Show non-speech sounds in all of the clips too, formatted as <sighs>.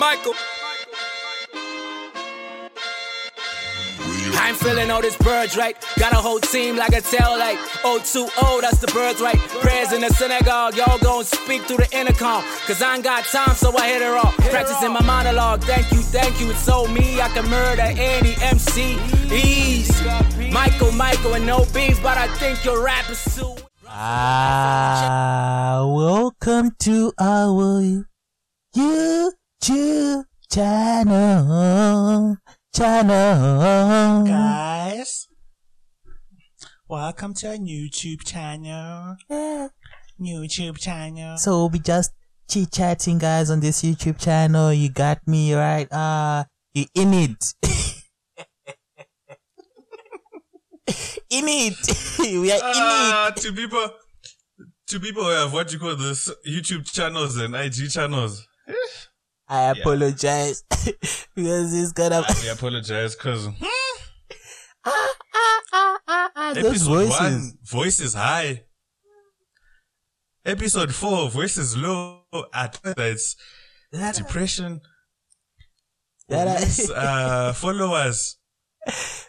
Michael. I'm feeling all this birds right. Got a whole team like a tail light. like 020, that's the birds right. Prayers in the synagogue, y'all gon' speak through the intercom. Cause I ain't got time, so I hit her off. Practicing my monologue, thank you, thank you. It's so me, I can murder any MC. Ease. Michael, Michael, and no beef, but I think your rap is too. Ah, welcome to our YouTube channel. Channel. Guys, welcome to our YouTube channel. YouTube channel. So we'll be just chit chatting, guys, on this YouTube channel. You got me right. Uh, you in it. <laughs> in it. <laughs> we are in Ah, it. to people, to people who have what you call this YouTube channels and IG channels. I apologize <laughs> because it's gonna. We apologize because <laughs> ah, ah, ah, Those episode voices. one, voice is high. Episode four, voice is low. At it's That- depression. that- Voice, uh, <laughs> followers.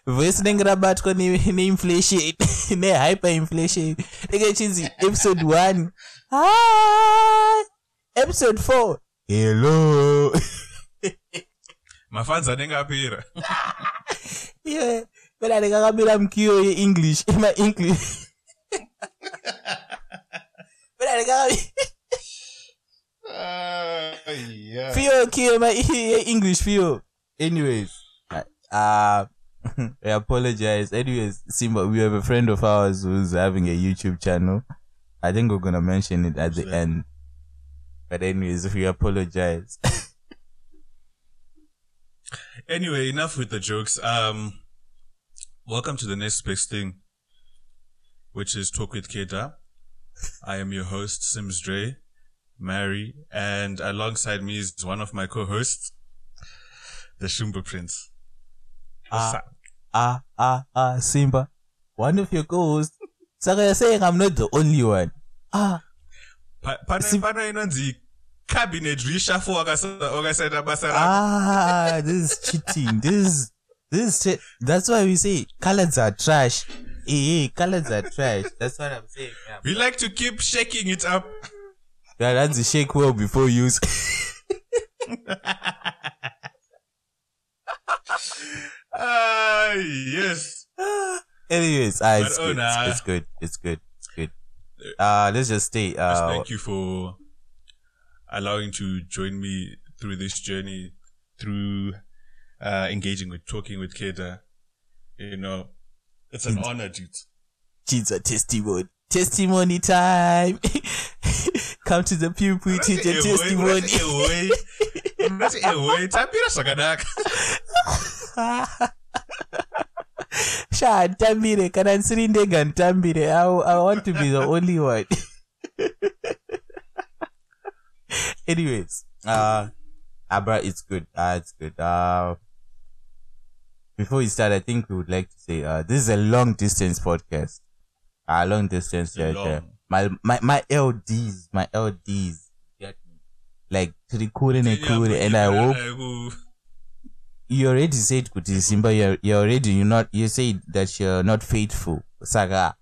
voice rabatwa ne- neinflation nehyperinflation ndenge chinzi episode 1 hi episode 4 hello Mafans <laughs> anenge apera. iye kwena ndingakamira mukiyo yeenglish emaenglish <laughs> kwena ndingakamira Ah, yeah. Fio kill my English Fio. Anyways, <laughs> uh, I apologize. Anyways, Simba, we have a friend of ours who's having a YouTube channel. I think we're gonna mention it at the end. But anyways, we apologize. <laughs> Anyway, enough with the jokes. Um, welcome to the next best thing, which is Talk with Keda. I am your host, Sims Dre, Mary, and alongside me is one of my co-hosts, the Shumba Prince. Ah. ah, ah, ah, Simba, one of your co-hosts. So you're saying I'm not the only one. Ah, pana Sim- pana inonzi cabinet reshuffle wakasa- wakasaita basa ah, this is cheating. This is, this is, that's why we say colors are trash. Hey, hey, colors are trash. That's what I'm saying. Yeah. We like to keep shaking it up. Yeah, that's the shake well before use. <laughs> Ah, yes. Anyways, uh, it's, oh, good. nah. it's good. It's good. It's good. Uh, let's just stay. Just Uh, thank you for allowing to join me through this journey, through uh, engaging with, talking with Keda. You know, it's an Mm. honor, dude. Jesus, testimony. Testimony time. <laughs> Come to the pupil, teach your testimony. Unati ewe, tapira zvakanaka. Sha, ntambire. Kana ndisiri ndega ntambire. I, I want to be the only one. <laughs> <laughs> Anyways, uh, Abra, it's good. Uh, it's good. Uh, before we start, I think we would like to say, uh, this is a long distance podcast. Uh, long distance. Long. Yeah, yeah. My, my, my LDs, my LDs. get me. Like, Trikure Nekure, and I hope you already said kuti simba you're, you're already you're not you said that you're not faithful saga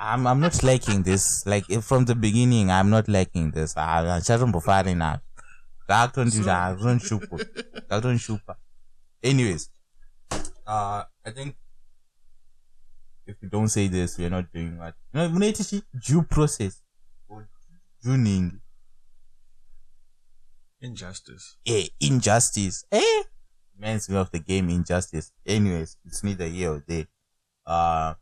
i'm i'm not liking this like if from the beginning i'm not liking this achatombofari nazvo zvakutondizvazvonshupa zvakutonshupa anyways uh i think if we don't say this we're not doing what No, munoiti chi due process or juning Injustice. eh, injustice. Eh? Reminds me of the game Injustice. Anyways, it's neither here or there. Uh,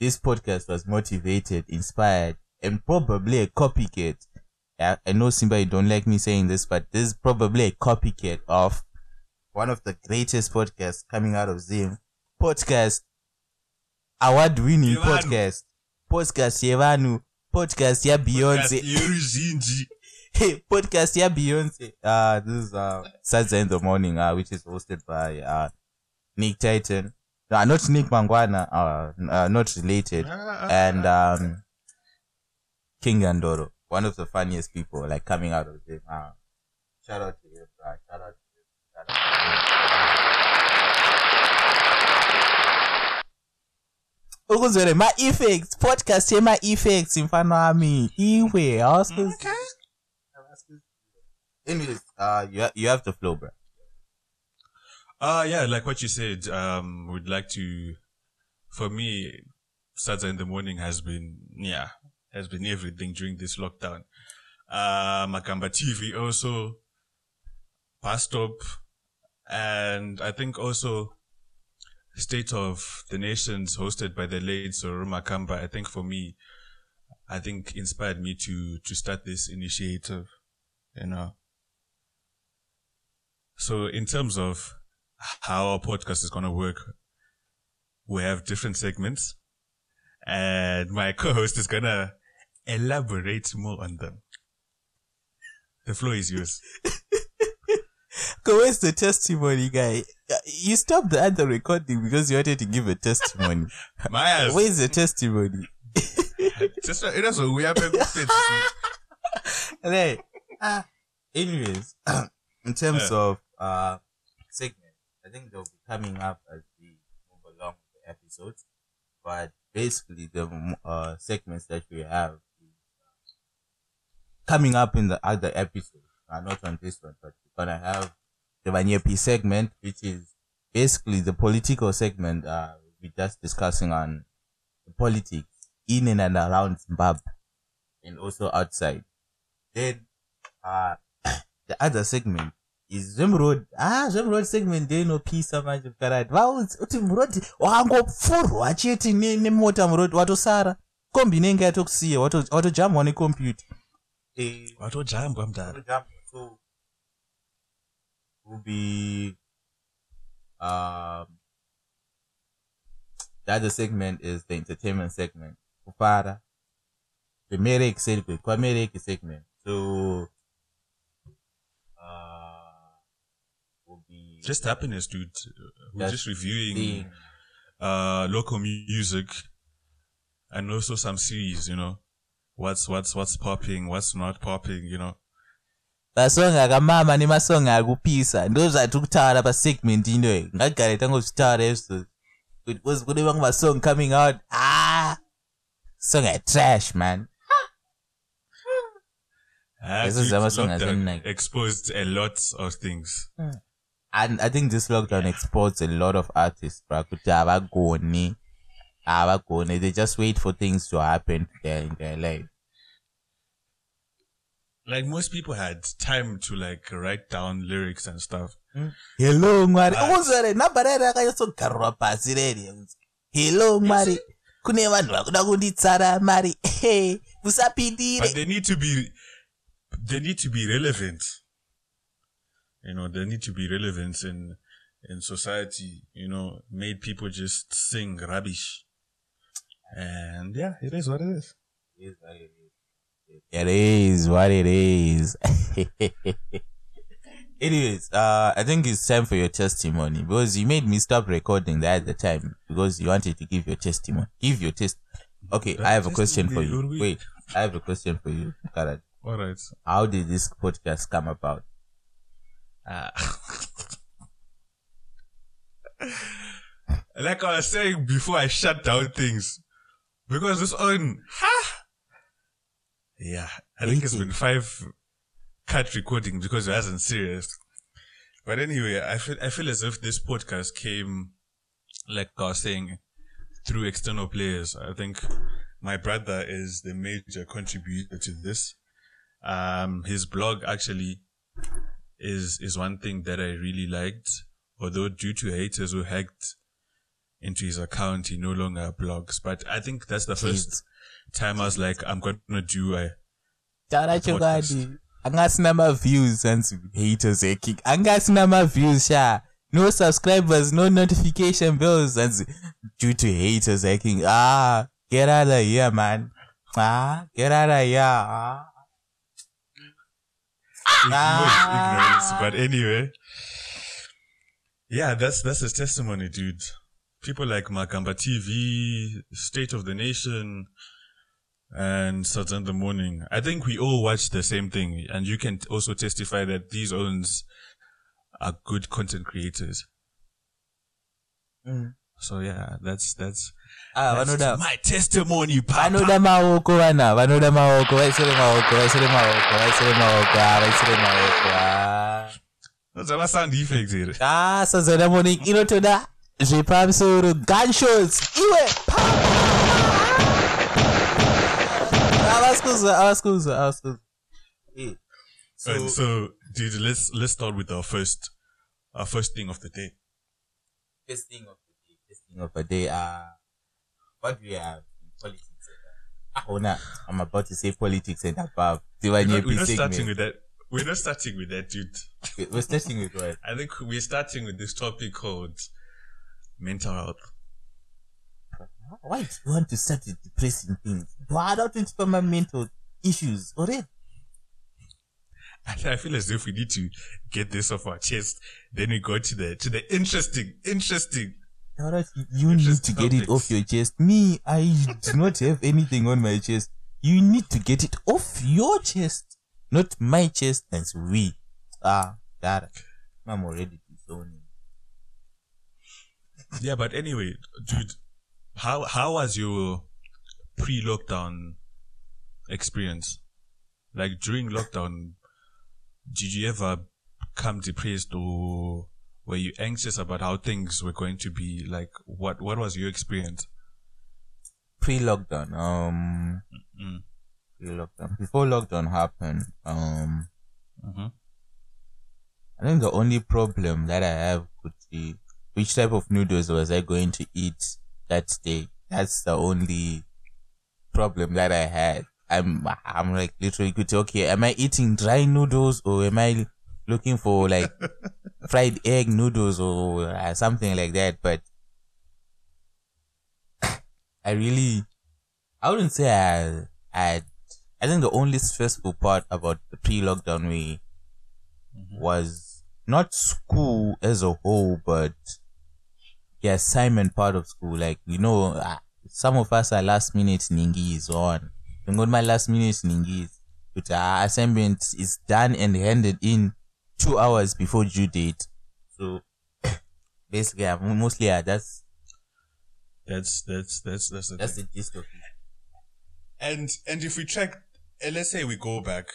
this podcast was motivated, inspired, and probably a copycat. I, I know Simba, you don't like me saying this, but this is probably a copycat of one of the greatest podcasts coming out of Zim. Podcast, award-winning podcast. Podcast Yevanu. Podcast ya Beyonce. <laughs> Hey, podcast yeah Beyonce. Uh this is uh Saturday in the morning, uh, which is hosted by uh Nick Titan. No, not Nick Mangwana, uh, uh not related. And um King Andoro, one of the funniest people like coming out of them. Uh, Shout out to you, bro. Shout out to you. Shout out to you. ukuzwele ma-effects podcast yema-effects mfana wami iwe anyways uh you, ha- you have the flow bro Uh yeah, like what you said, um, we'd like to, for me, Saturday in the morning has been, yeah, has been everything during this lockdown. Uh, Makamba TV also, Bus Stop, and I think also State of the Nations hosted by the late Soro Makamba. I think for me, I think inspired me to, to start this initiative, you know. So in terms of how our podcast is going to work. We have different segments and my <laughs> co-host is going to elaborate more on them. The floor is yours. <laughs> Where's the testimony guy Uh, you stopped the other recording because you wanted to give a testimony <laughs> Myers, where's the testimony just, it is a we have a. Ah. Anyways, <clears throat> in terms Yeah. of uh segments, I think they'll be coming up as we move along with the episodes. But basically, the uh segments that we have is uh, coming up in the other episodes. Uh, not on this one, but we're gonna have the Vanyepi segment, which is basically the political segment. Uh, we're just discussing on the politics in and around Zimbabwe and also outside. Then uh <coughs> the other segment is Zemroad. Ah, Zemroad segment they no peace manje mkarati. Vaudzi uti murodi wangopfurwa chete ne- nemota murodi watosara. Kombi inenge yatokusiya wato- watojamwa nekombiyuta. Eh, Watojambwa mdala. watojamwa. So will be um the other segment is the entertainment segment. Kufara. The Merek segment. Kwa Merek segment. So Just happiness, dude. We're Just just reviewing seeing uh local music and also some series, you know. What's what's what's popping, what's not popping, you know. masongi akamama nemasongi akupisa ndo zvati kutaura pasegment inoyo ngagare tangozvitaura izvo because kune vamwe masong coming out ah song atrash man Ah, This is dude, lockdown in, like- exposed a lot of things. And i think this lockdown exposed a lot of artists bra kuti havagoni havagoni they just wait for things to happen. To their, in their life. Like most people had time to like write down lyrics and stuff. hello mwari Ah. ukuzore namba rari akanyatsogarurwa pasi hello mwari kune vanhu vakuda kunditsara mari. <laughs> Hey, usapindire But they need to be they need to be relevant. You know, they need to be relevant in in society, you know, made people just sing rubbish. And yeah, it is what it is. It is what it is. <laughs> Anyways, uh, I think it's time for your testimony because you made me stop recording that at the time because you wanted to give your testimony. Give your test. Okay, I have a question for you. Wait, I have a question for you. Karan. All right. How did this podcast come about? Uh, <laughs> like I was saying before, I shut down things because this on. Ha! Yeah, I think it's been five cut recording because it wasn't serious. But anyway, I feel I feel as if this podcast came, like I was saying, through external players. I think my brother is the major contributor to this. Um, his blog actually is is one thing that I really liked. Although due to haters who hacked into his account, he no longer blogs. But I think that's the first time I was like, I'm gonna do a Podcast. angasina maviews hanzi haters hacking angasina maviews sha no subscribers no notification bells hanzi due to haters hacking ah get out of here man ah get out of here ah. <laughs> ignorance. But anyway, yeah, that's that's his testimony, dude. People like Makamba TV, State of the Nation, and starts in the morning. I think we all watch the same thing, and you can also testify that these owns are good content creators. Mm. So yeah, that's that's, Ah, vanoda my testimony, vanoda maoko vana vanoda maoko vaisire maoko vaisire maoko vaisire maoko ah, vaisire maoko ah. Are my sound effects here. ah saturday morning inotoda zvepamusoro gunshots iwe havasi kuzwa havasi kuzwa havasi kuzwa so- and so, dude, let's let's start with our first our first thing of the day. First thing of the day, first thing of the day, uh, what do we have in politics? Ah, oh, nah, I'm about to say politics and above. We're not, we're not starting with that. We're not starting with that, dude. We're starting with what? I think we're starting with this topic called mental health. Why do you want to start with depressing things? Why don't you talk about mental issues already? I I feel as if we need to get this off our chest. Then we go to the to the interesting, interesting. You- need to get it off your chest. Me, I do not have anything on my chest. You need to get it off your chest, not my chest. That's we. Ah, that. I'm already disowning. Yeah, but anyway, dude, how how was your pre-lockdown experience? Like during lockdown, did you ever come depressed or were you anxious about how things were going to be? Like, what what was your experience? Pre-lockdown, um, Mm. pre-lockdown. Before lockdown happened, um, hmm I think the only problem that I have could be which type of noodles was I going to eat that day. That's the only problem that I had. I'm I'm like literally good. Okay, am I eating dry noodles or am I looking for like <laughs> fried egg noodles or uh, something like that? But I really, I wouldn't say I I I think the only stressful part about the pre-lockdown way was not school as a whole, but the assignment part of school. Like, you know, uh, some of us are last minute ningis on. Got my last minute ningis. But our assignment is done and handed in two hours before due date. So <coughs> basically, I'm mostly, uh, that's, That's that's that's that's the that's thing. the gist of it. And and if we track, and let's say we go back,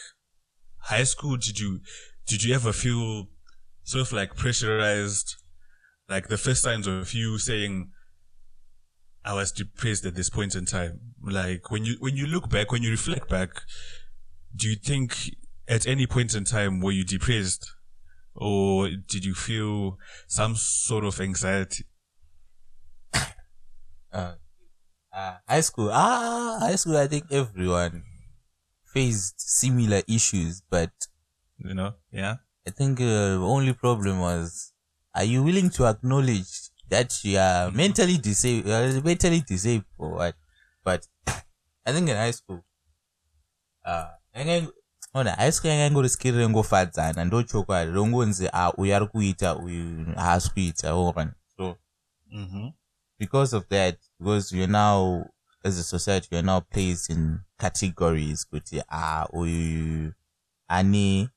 high school. Did you did you ever feel sort of like pressurized, like the first signs of you saying, "I was depressed at this point in time"? Like when you when you look back, when you reflect back, do you think at any point in time were you depressed, or did you feel some sort of anxiety? <coughs> uh, uh, high school. Ah, high school. I think everyone faced similar issues, but You know, yeah. I think uh, the only problem was, are you willing to acknowledge that you are mentally disabled? Uh, mentally disabled or what? But <coughs> I think in high school, uh, ona high school yanga ingorisikirire ngofadzana ndo chokwadi rongonzi ah uyu ari kuita uyu haasi kuita ona so Mm-hmm. because of that, because you're now as a society, you're now placed in categories. Kuti ah, uyu ane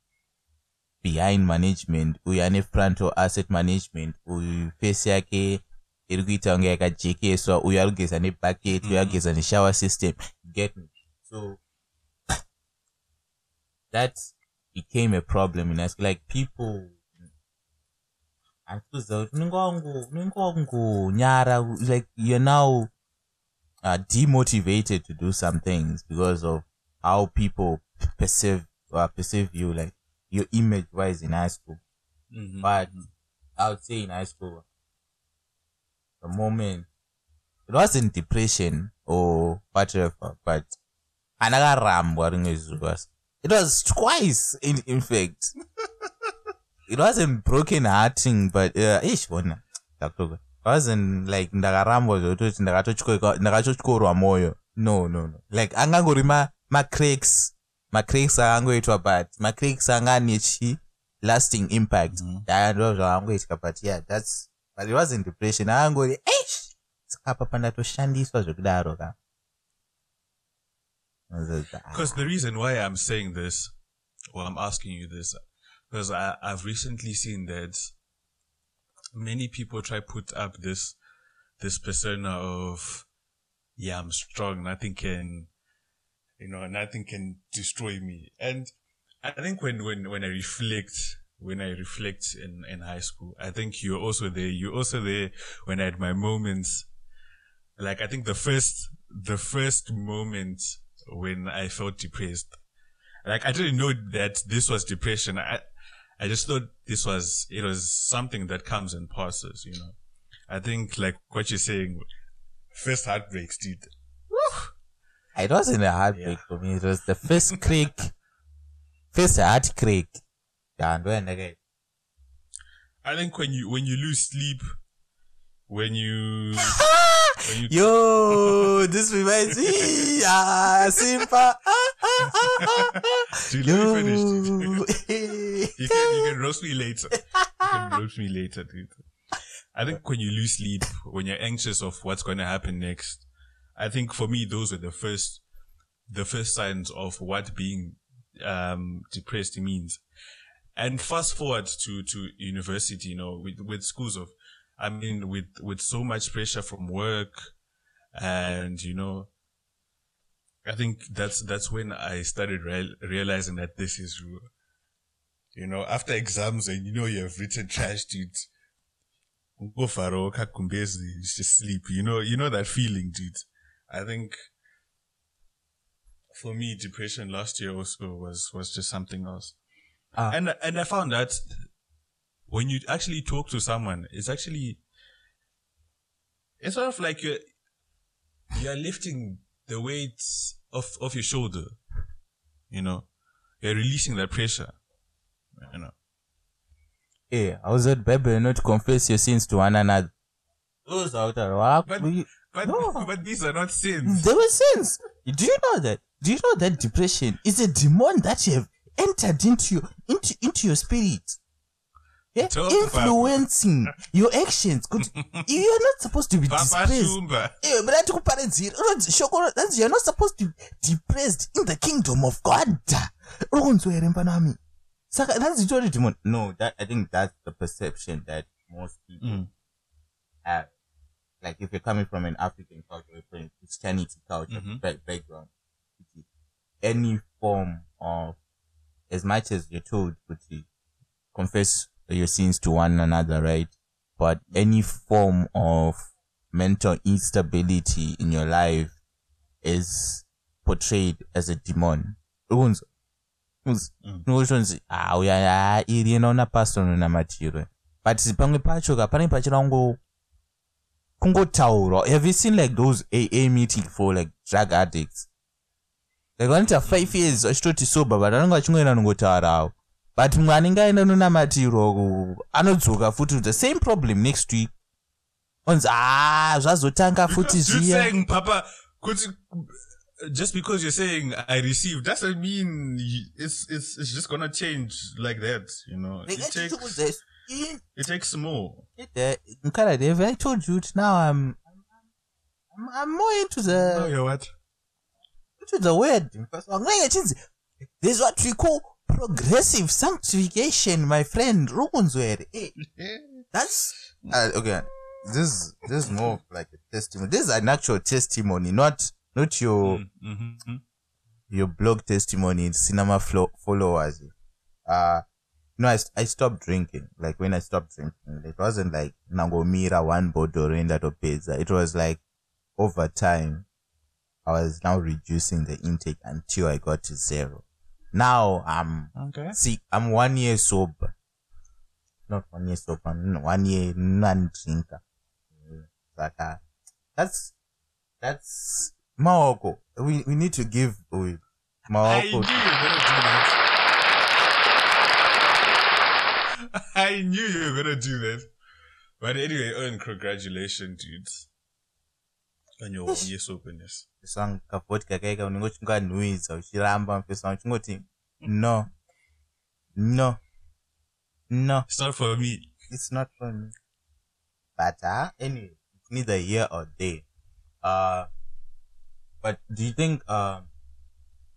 behind management, uyu ane front or asset management, uyu face yake iri kuita kunge yakajekeswa, uyu ari kugeza nebucket, uyu ari kugeza neshower system. Get me? So that became a problem in us. Like people handikuziva kuti unenge wangu- unenge wangonyara like you're now uh, demotivated to do some things because of how people perceive uh, perceive you like your image wise in high school Mm-hmm. but i would say in high school the moment it wasn't depression or whatever but andakarambwa rimwe zuva it was twice in, in fact. <laughs> It wasn't broken hearting but uh, ish bona ndakutoka it wasn't like ndakarambwa zvekutoti ndakatotyorwa mwoyo no no no. Like angangori ma macracks macracks akangoitwa but macracks anga ane chi lasting impact. Mhm. yeah, ndo zvakangoitika but yeah that's but it wasn't depression. Akangori ish saka apa pandatoshandiswa zvekudaro ka Because the reason why I'm saying this, well, I'm asking you this, because I, I've recently seen that many people try put up this, this persona of, yeah, I'm strong, nothing can, you know, nothing can destroy me. And I think when, when, when I reflect, when I reflect in, in high school, I think you're also there. You're also there when I had my moments. Like, I think the first, the first moment when I felt depressed, like, I didn't know that this was depression. I, I just thought this was, it was something that comes and passes, you know. I think, like, what you're saying, first heartbreaks, dude. It wasn't a heartbreak Yeah. for me. It was the first creak, first heart creak. And when again. I think when you, when you lose sleep, when you <laughs> Yo, this reminds me. <laughs> Ah, Simpa. Ah, ah, ah, ah. Dude, let me finish, Yo. dude. <laughs> You can, you can roast me later. You can roast me later, dude. I think when you lose sleep, when you're anxious of what's going to happen next, I think for me, those were the first, the first signs of what being, um, depressed means. And fast forward to, to university, you know, with, with schools of, I mean, with, with so much pressure from work and, you know, I think that's, that's when I started real, realizing that this is real. You know, after exams and you know you have written trash, dude. Go faro, kakumbezi, just sleep. You know, you know that feeling, dude. I think for me, depression last year also was, was just something else. Ah. And, and I found that when you actually talk to someone, it's actually, it's sort of like you're, you're lifting the weight off, off your shoulder. You know, you're releasing that pressure. You know. Eh, hey, I was at Bible not to confess your sins to one another. Those out there, what? But- But, No. <laughs> but these are not sins. They were sins. Do you know that? Do you know that depression is a demon that you have entered into your into into your spirit? Yeah? Talk about- Influencing your actions. Good. <laughs> You're not supposed to be depressed. Shumba. Eh, but that's kuparadzira. Unonzi shoko ro- that's- You're not supposed to be depressed in the kingdom of God. Unokunzwa here mpanami. Saka that's the story demon. No, that I think that's the perception that most people Mm. have. Like if you're coming from an African culture from a Christianity culture Mhm. background, any form of as much as you're told to confess your sins to one another, right? But any form of mental instability in your life is portrayed as a demon. Ukunzwa? Ukunzwa? Mm. Unokuti ah uya ah, iri inoona pastor unonamatiro but pamwe pacho ka panenge kungo kungotaurwa have you seen like those aa meeting for like drug addicts like vanoita five years vachitoti sober but vanenge vachingoenda nongotaurawo but mumwe anenge aenda nonamatiro anodzoka futi the same problem next week onzi ah zvazotanga futi Just zviya saying, Papa, could just because you're saying I received doesn't mean it's it's it's just gonna change like that. You know, it takes it takes more. mukara have i told you now i'm i'm, I'm more into the Oh, yeah, what? into the word chinzi there's what we call progressive sanctification my friend. Rukunzwa here Eh, that's uh, okay. This this is more like a testimony. This is an actual testimony not not your Mm, mhm. your blog testimony cinema flo- followers. Uh no I, I stopped drinking. Like when i stopped drinking it wasn't like nangomira one bottle roenda topedza it was like over time i was now reducing the intake until i got to zero now i'm Okay. see i'm one year sober not one year sober one year non-drinker saka that's that's maoko we, we need to give uh, I knew you were gonna do that. <laughs> I knew you were gonna do that. But anyway, Owen, congratulations, dudes. On your one year soberness. sangu kavodka kaika unenge uchinganhuhwidza uchiramba mupesa wangu uchingoti no. No. No. It's not for me. it's not for me. But uh, anyway it's neither here or there. Uh but do you think uh,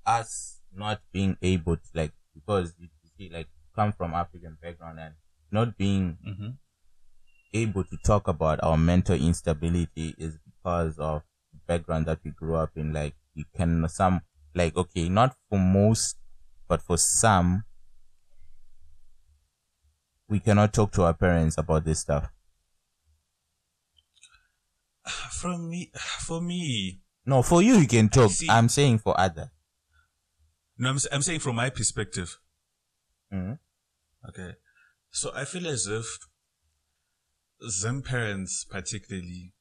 us not being able to like because you you see like come from African background and not being Mm-hmm. able to talk about our mental instability is because of background that we grew up in. Like you can some like okay, not for most, but for some, we cannot talk to our parents about this stuff. From me, for me, No, for you, you can talk. see. I'm saying for other. no, I'm, I'm saying from my perspective. Mhm. Okay. So I feel as if Zim parents particularly,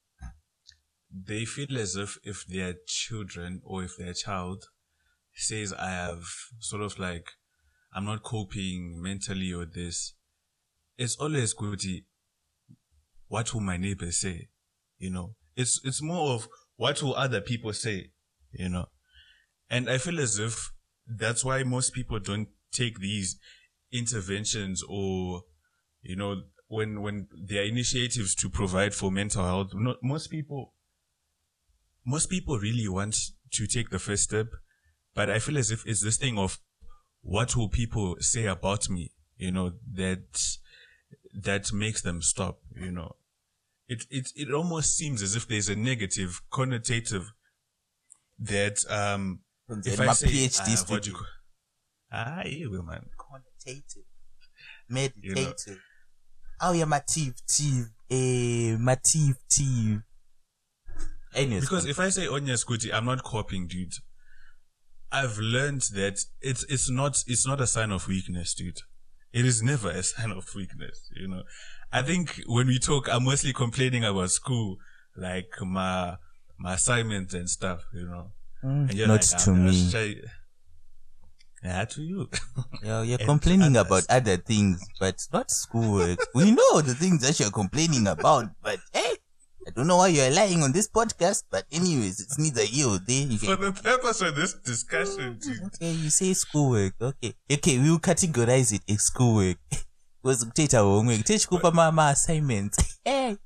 they feel as if if their children or if their child says I have sort of like, I'm not coping mentally or this, it's always good. What will my neighbors say? You know, it's, it's more of what will other people say, you know? And I feel as if that's why most people don't take these interventions or, you know, when, when there are initiatives to provide for mental health, not, most people, most people really want to take the first step, but I feel as if it's this thing of what will people say about me, you know, that, that makes them stop, you know. It, it, it almost seems as if there's a negative connotative that, um, if I say, PhD uh, what do you Ah, yeah, man. Connotative, meditative. Oh yeah, mative, tive, eh, mative, tive. Anyways, Because if I say Onya Scooty, I'm not copying, dude. I've learned that it's it's not it's not a sign of weakness, dude. It is never a <laughs> sign of weakness, you know. I think when we talk, I'm mostly complaining about school, like my my assignments and stuff, you know. Mm, And you're not like, to I'm gonna me. try- Yeah, to you. <laughs> You're, you're complaining others. about other things, but not schoolwork. we know the things that you're complaining about, but hey, I don't know why you're lying on this podcast, but anyways, it's neither here or there. You For the purpose of this discussion, dude. okay, you say schoolwork. Okay, okay, we'll categorize it as schoolwork. <laughs> Because kuthetha homework, techikupa ma ma assignments. <laughs> Hey,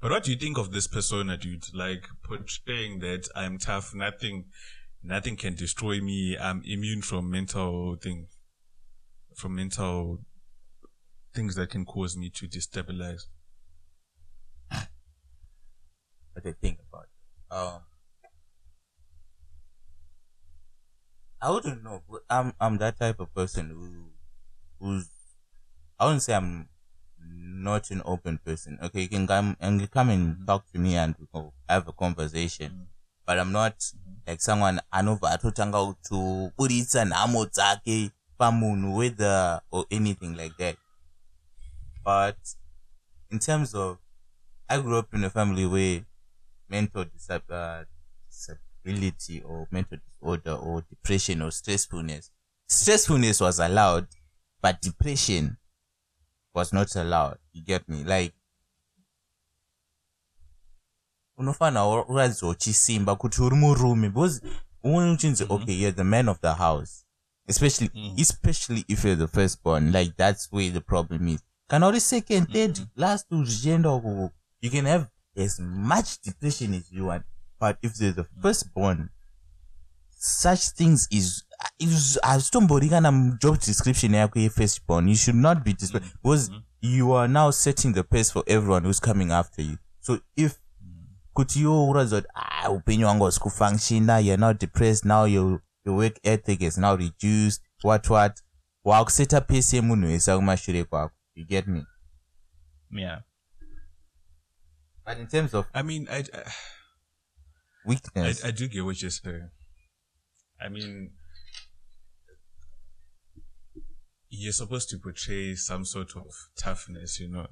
But what do you think of this persona, dude? Like portraying that I'm tough, nothing, nothing can destroy me. I'm immune from mental things, from mental things that can cause me to destabilize. What I think about it. Um, I wouldn't know. but I'm I'm that type of person who who's I wouldn't say I'm not an open person. Okay, you can come and you come and mm-hmm. talk to me and we can have a conversation. Mm-hmm. But I'm not mm-hmm. like someone anova atotanga kuburitsa nhamo dzake pamunhu whether or anything like that. But in terms of I grew up in a family where mental disab- uh, disability or mental disorder or depression or stressfulness. Stressfulness was allowed, but depression was not allowed. You get me? Like, unofana uradziwa uchisimba kuti uri murume because umweni uchinzi mhm. okay you're the man of the house especially mhm. especially if you're the firstborn like that's where the problem is kana uri second mhm. third last zvichienda ukoko you can have as much depression as you want. But if there's the firstborn such things is is hazvitombori kana job description yako yefirstborn you should not be dis- mm-hmm. because you are now setting the pace for everyone who's coming after you. So if mm-hmm. kuti iwo uratidza kuti ah upenyu hwangu hausi kufunctiona ah, you're now depressed now your, your work ethic is now reduced what what? Waakuseta pace yemunhu wese kumashure kwako you get me? Yeah. But in terms of I mean, I, I, weakness I, I do get what you're saying. I mean, you're supposed to portray some sort of toughness, you know,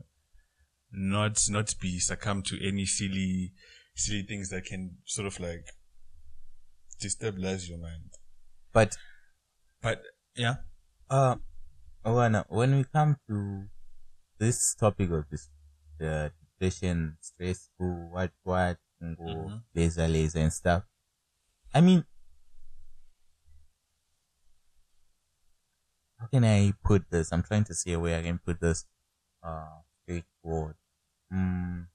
not not be succumb to any silly silly things that can sort of like destabilize your mind. but But yeah, uh Owana, when we come to this topic of this the depression stressful what what ngo laser laser and stuff. I mean how can i put this? I'm trying to see a way i can put this uh straightforward. Mm.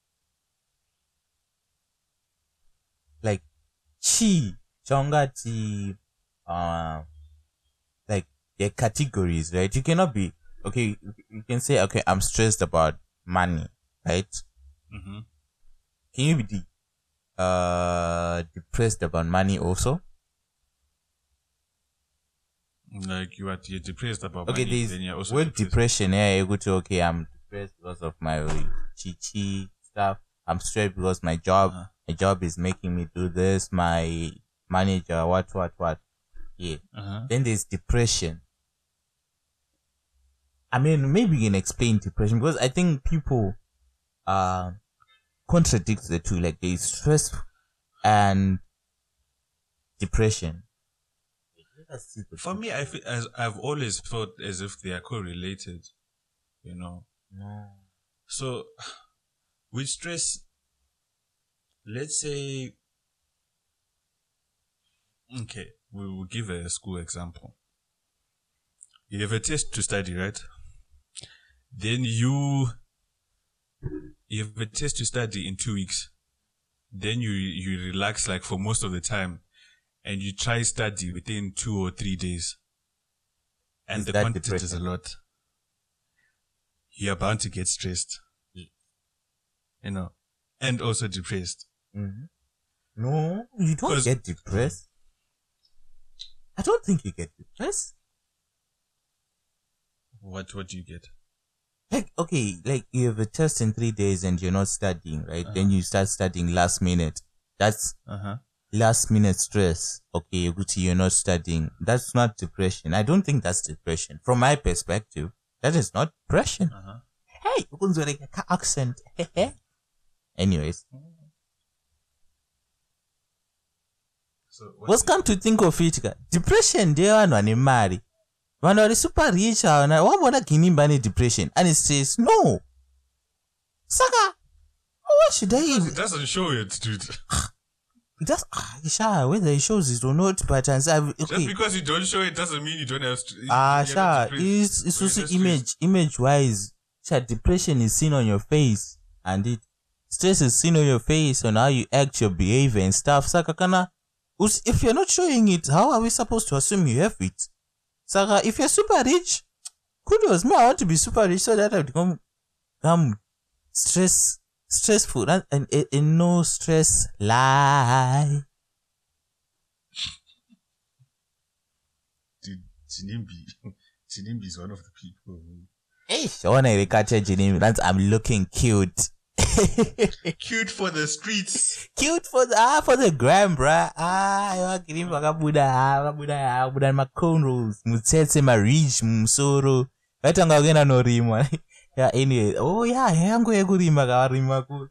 like chi chaungati uh like there are categories right? You cannot be okay you- you can say okay i'm stressed about money right hmm can you be de- uh depressed about money also? Like you are you're depressed about okay money, then you're also depression yeah you go to okay i'm depressed because of my chichi stuff. I'm stressed because my job Uh-huh. my job is making me do this my manager what what what yeah. Uh-huh. then there's depression. I mean maybe you can explain depression because i think people uh contradict the two like there's stress and depression Let us see the For me, I feel as I've always felt as if they are correlated. You know, No. so <sighs> with stress, let's say, okay, we will give a school example. You have a test to study, right? Then you you have a test to study in two weeks. Then you you relax like for most of the time, and you try study within two or three days, and Is the content is a lot. You are bound to get stressed, Yes. you know, and also depressed. Mhm. No, you don't get depressed. I don't think you get depressed. What what do you get? Like, okay, like you have a test in three days and you're not studying, right? Uh-huh. Then you start studying last minute. That's Uh huh. last minute stress. Okay, Gucci, you're not studying. That's not depression. I don't think that's depression. From my perspective, that is not depression. Uh huh. Hey, like accent. <laughs> Anyways, So what's come to think of it depression ndeyevanhu vane mari vanhu vari super rich havana wamboona Ginimbi ane depression? Ane stress no. Saka why should i even <sighs> it doesn't show it, dude. it does ah, sha whether he shows it or not but I've, Just because you don't show it doesn't mean you don't have. Ah not sha depressed. it's, it's also image image wise sha depression is seen on your face and it stress is seen on your face on how you act your behavior and stuff. Saka kana if you're not showing it how are we supposed to assume you have it saka if you're super rich kudos me i want to be super rich so that i become become stress stressful and, and, and, no stress lie Dude, Ginimbi. Ginimbi <laughs> is one of the people who. Eish, I want to recapture Ginimbi. That's I'm looking cute. <laughs> Cute for the streets. cute for the ah for the gram, bruh. Ah, vakiri vakabuda ah vakabuda ah vakabuda macornrows, mutsetse marich musoro. Vatanga kuenda norimwa. <laughs> Yeah, anyway. Oh yeah, yangu yekurima kavarima ku.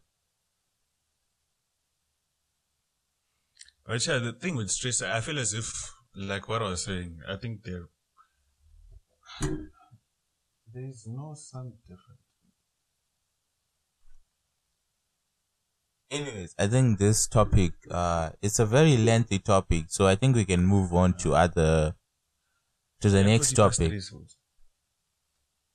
But yeah, the thing with stress, I feel as if, like what I was saying, I think there. There is no sound different. Anyways, I think this topic uh it's a very lengthy topic, so I think we can move on to other to the next topic.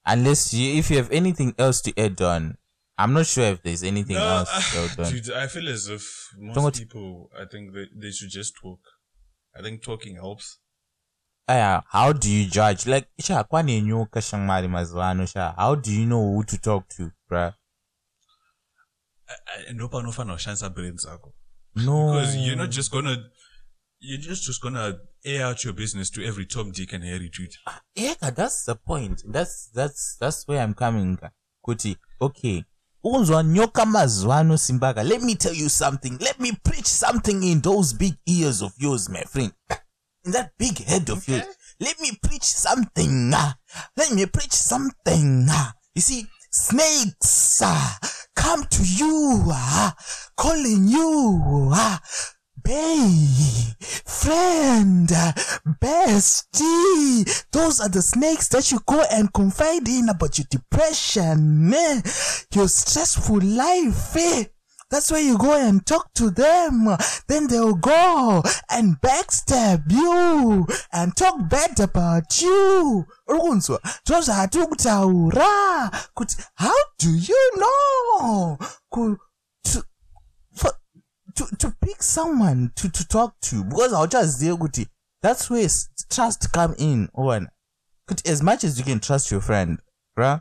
Unless you if you have anything else to add on. I'm not sure if there's anything No, else <laughs> to add on. dude, I feel as if most Don't people, I think they, they should just talk. I think talking helps. Aya, how do you judge? Like, sha, kwani nyoka shamari mazwano, sha. How do you know who to talk to, bruh? Ndopa unofana kushandisa brain dzako No. because you're not just gonna you're just just gonna air out your business to every Tom, Dick, and Harry dude. Yeah, that's the point. That's that's that's where I'm coming. Kuti, okay. Unzwa nyoka mazwano simbaka. Let me tell you something. Let me preach something in those big ears of yours, my friend. In that big head of yours. Let me preach something. ah. Let me preach something. ah. You see, snakes ah, come to you, ah, calling you, ah, babe, friend, bestie. Those are the snakes that you go and confide in about your depression, eh? your stressful life. That's where you go and talk to them. Then they'll go and backstab you and talk bad about you. Urunzwa, zvazvatiri kutaura kuti how do you know Ku- to, for, to, to pick someone to, to talk to because i'll hauchazive kuti that's where trust come in one kuti as much as you can trust your friend bra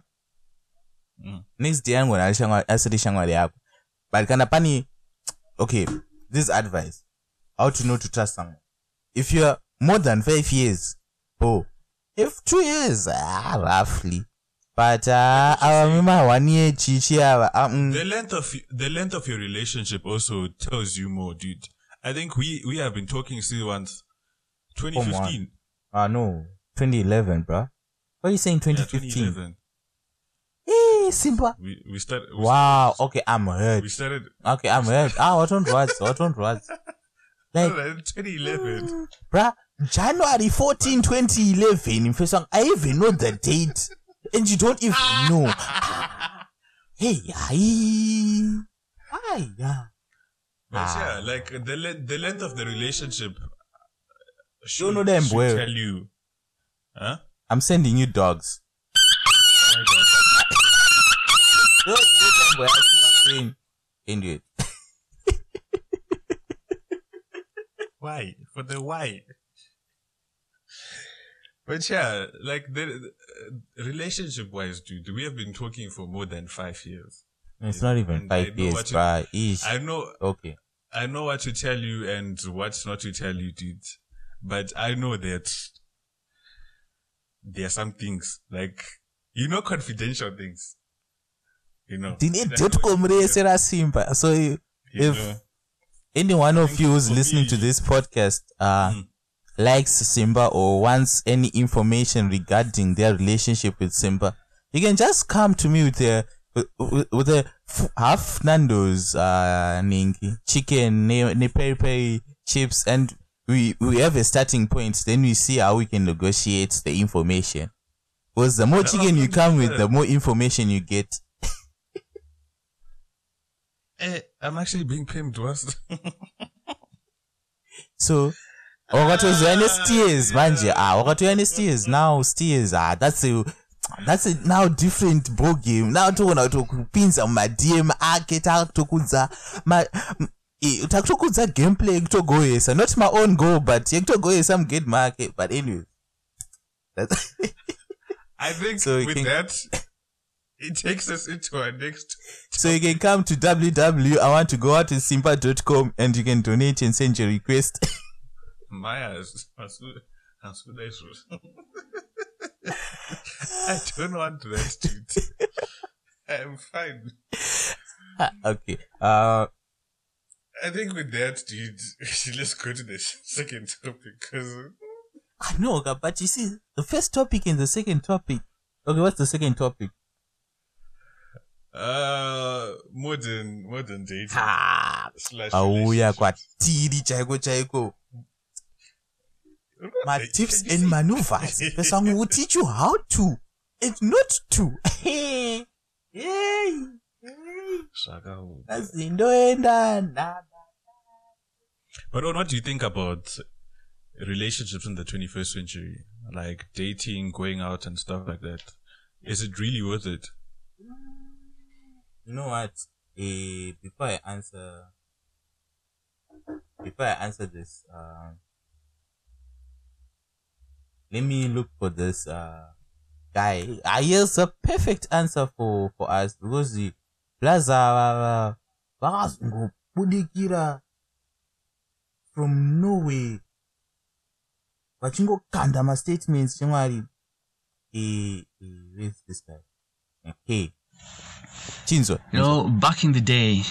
Mm. next day angona ari shamwari- asiri shamwari yako but kana pani okay this advice how to know to trust someone if you're more than five years oh if two years ah, roughly but uh, ava mima one year chichi ava ah, mm, The length of the length of your relationship also tells you more, dude. I think we we have been talking still once. 2015. ah no 2011 bro what are you saying Yeah, 2015 2011. Hey simba We we started. we wow okay i'm hurt We started. okay i'm hurt ah what on words what on words <laughs> like 2011. <laughs> bruh, January 14, 2011. In First song, I even know the date. And you don't even know. <laughs> hey, aye. Aye, yeah. But Ah. yeah, like the le- the length of the relationship. uh, You know them should well. tell you. Huh? I'm sending you dogs. Dogs, they them well. I'm Why? For the why? But yeah, like the, relationship wise, dude, we have been talking for more than five years. it's not even And I five know years, you- I know, Okay. I know what to tell you and what not to tell you, dude. But I know that there are some things like you know confidential things. You know. Dine I know dotcom resera simba. So if- know. any one of you who's listening to this podcast uh Mm. likes Simba or wants any information regarding their relationship with Simba, you can just come to me with a with, with a f- half Nando's uh ninki chicken ne, ne peri peri chips and we we have a starting point then we see how we can negotiate the information because the more chicken you come with the more information you get Eh, I'm actually being pimped. worse. <laughs> so wakatozoya nesteers manje ah wakatoya nesteers now steers ah that's a that's a now different ball game now toona kutokupinza mumadm ake takutokudza takutokudza gameplay yekutogoyesa not my own goal but yekutogoyesa mugame make but anyway I think So with can- that, it takes us into our next. <laughs> so you can come to www i want to go out to simba.com and you can donate and send your request <laughs> Maya's. <laughs> I don't want that, dude. I'm fine. okay uh I think with that, dude, let's go to the second topic because I know, but you see, the first topic and the second topic. Okay, what's the second topic? Uh, modern modern dating Ha! slash Auya kwatiri chaiko chaiko. My tips and maneuvers. The song will teach you how to and not to. Hey, <laughs> hey, hey. Shaka. Azindoenda. But what do you think about relationships in the 21st century? Like dating, going out, and stuff like that. Is it really worth it? You know what? Eh, before I answer, before I answer this, uh, let me look for this uh, guy. Ah, here's a perfect answer for for us. Because the Plaza vakazongobudikira from Norway vachingokanda mastatements shamwari eh, eh, where's this guy? Okay chinzwa know, back in the day,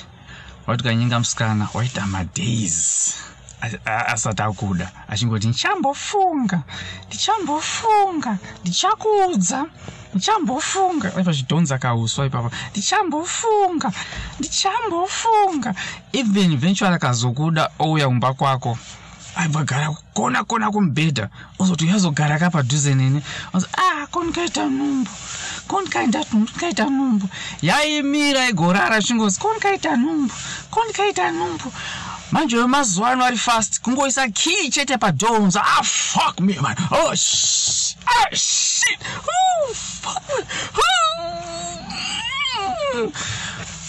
watikanyinga musikana waita madays a- a- asati akuda achingoti ndichambofunga ndichambofunga ndichakuudza ndichambofunga aipa zvidhonza kauswa ipapa ndichambofunga ndichambofunga even eventually akazokuda ouya kumba kwako aibvagara kona kona kumubhedha. Uzoti uyazogara ka padhuze nene. Uzi ah konikaita numbu konikaita konikaita numbu yaimira igorara chingozi konikaita numbu konikaita numbu manje wemazuva ano ari fast kungoisa kii chete padhoo unza ah fuck me man. Oh sh ah shit. Oh fuck me.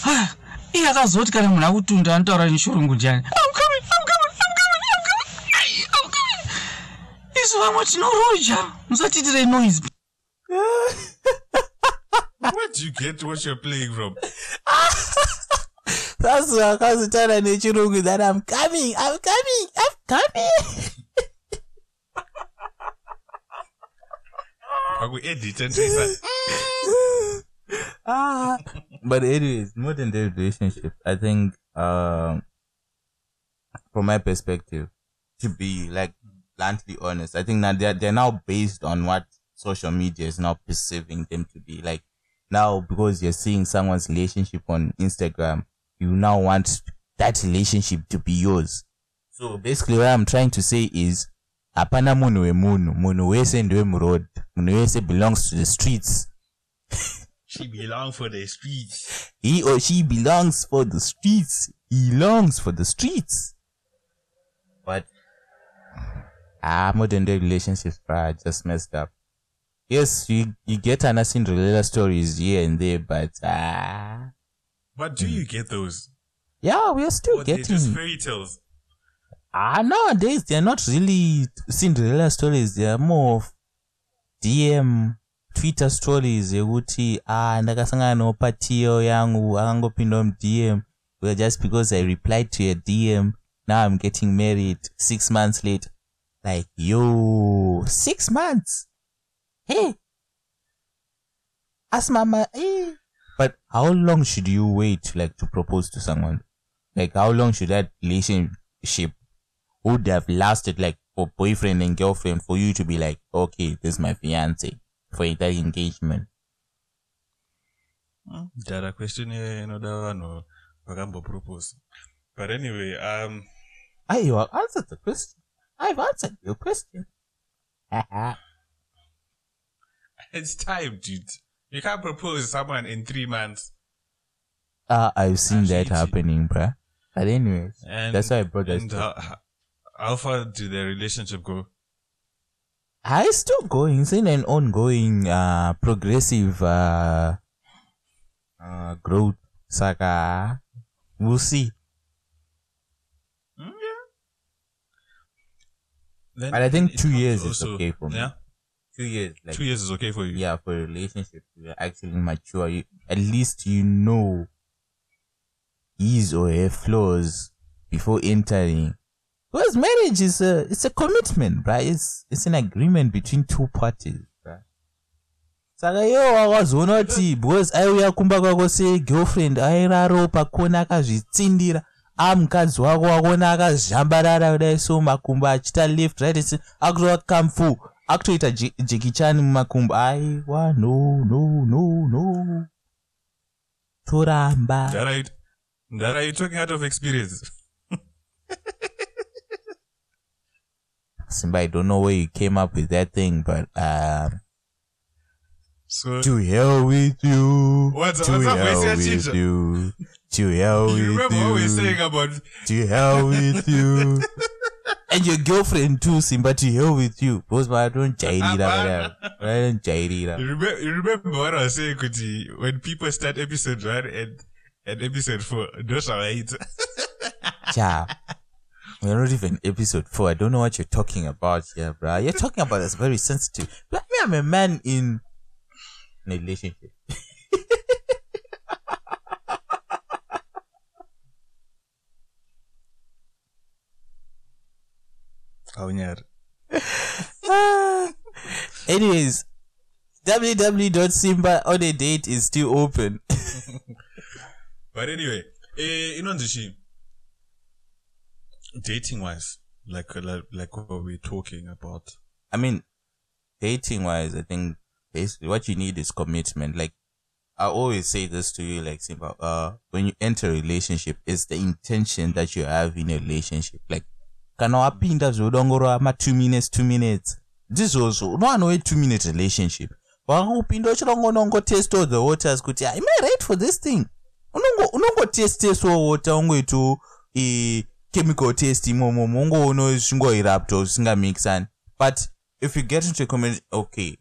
Ah, sei akazoti kana munhu akutunda anotaura neshurungu ndiani I'm coming, I'm coming, I'm coming, I'm coming. Ai, I'm coming. isu vamwe tinoroja musatiitire noise <laughs> Where do you get what you're playing from? <laughs> That's why I was wakazitaura nechirungu that I'm coming, I'm coming, I'm coming. <laughs> Pakuedit and <laughs> ah. But anyways, modern day relationship, I think, um, from my perspective, to be like bluntly honest, I think that they're, they're now based on what social media is now perceiving them to be. Like now, because you're seeing someone's relationship on Instagram, you now want that relationship to be yours. So basically what I'm trying to say is, hapana munhu wemunhu munhu wese ndewemuroad munhu wese belongs to the streets <laughs> She belongs for the streets. he or she belongs for the streets. He longs for the streets. But ah, modern day relationships are just messed up. Yes, you you get an Cinderella stories here and there, but ah, But do you get those? yeah, we are still Or getting. just fairy tales? ah, nowadays they're not really Cinderella stories. They are more of DM Twitter stories yekuti ah ndakasangana nopatiyo yangu akangopinda mudm well just because I replied to a DM now I'm getting married six months later like yo six months hey ask mama hey but how long should you wait like to propose to someone like how long should that relationship would have lasted like for boyfriend and girlfriend for you to be like okay this is my fiance for that engagement Dada question here, inoda vanhu vakambopropose. But anyway, um, Ah, you have answered the question. I've answered your question. <laughs> <laughs> it's time, dude. You can't propose someone in three months. uh, I've seen Actually, that happening, bruh. But anyways, And that's why I brought that. How, how far did the relationship go? I still going. It's in an ongoing, uh, progressive, uh, uh, growth saga. We'll see. Mm, yeah. Then But I think two years is okay for me. Yeah, Two years, like two years is okay for you. yeah, for a relationship, you're actually mature. You, at least you know his or her flaws before entering. Because marriage is a it's a commitment, right? It's it's an agreement between two parties, saka iwo wakazoona kuti because aiuya kumba kwako segirlfriend airaro pakona akazvitsindira amukadzi wako wakuona akazhambarara kudai so makumbo achiita left right akutova kamfu akutoita jekichani mumakumbo aiwa no no no no. Toramba That are you talking out of experience? <laughs> simba i don't know where you came up with that thing but um So to hell with you. What's- to what's hell with you. To hell you with remember what we were saying you about to hell with you <laughs> and your girlfriend too simba to hell with you because vanojairira vadaro vanojairira you remember, you remember what I was saying kuti when people start episode one and and episode four those <laughs> are right Ja. We're not even episode four. I don't know what you're talking about here, bro. You're talking about that's very sensitive. But me, I'm a man in in a relationship. <laughs> Aunyar. <laughs> Anyways, www.simba on a date is still open. <laughs> But anyway, eh, inonzi chi dating wise like like like what we're talking about I mean, dating wise, I think basically what you need is commitment. Like I always say this to you, like Simba, uh, when you enter a relationship, it's the intention that you have in a relationship. Like kana wapinda zvodongorwa ma two minutes two minutes ndizvozvo. Unowana we two minute relationship. Wakangopinda uchirongonongotest all the waters kuti am i right for this thing? Unongo- unongotesteswo water ungoito eh, chemical test imomo ungoona zvingoirapto zvisingamixani but if you get into a okay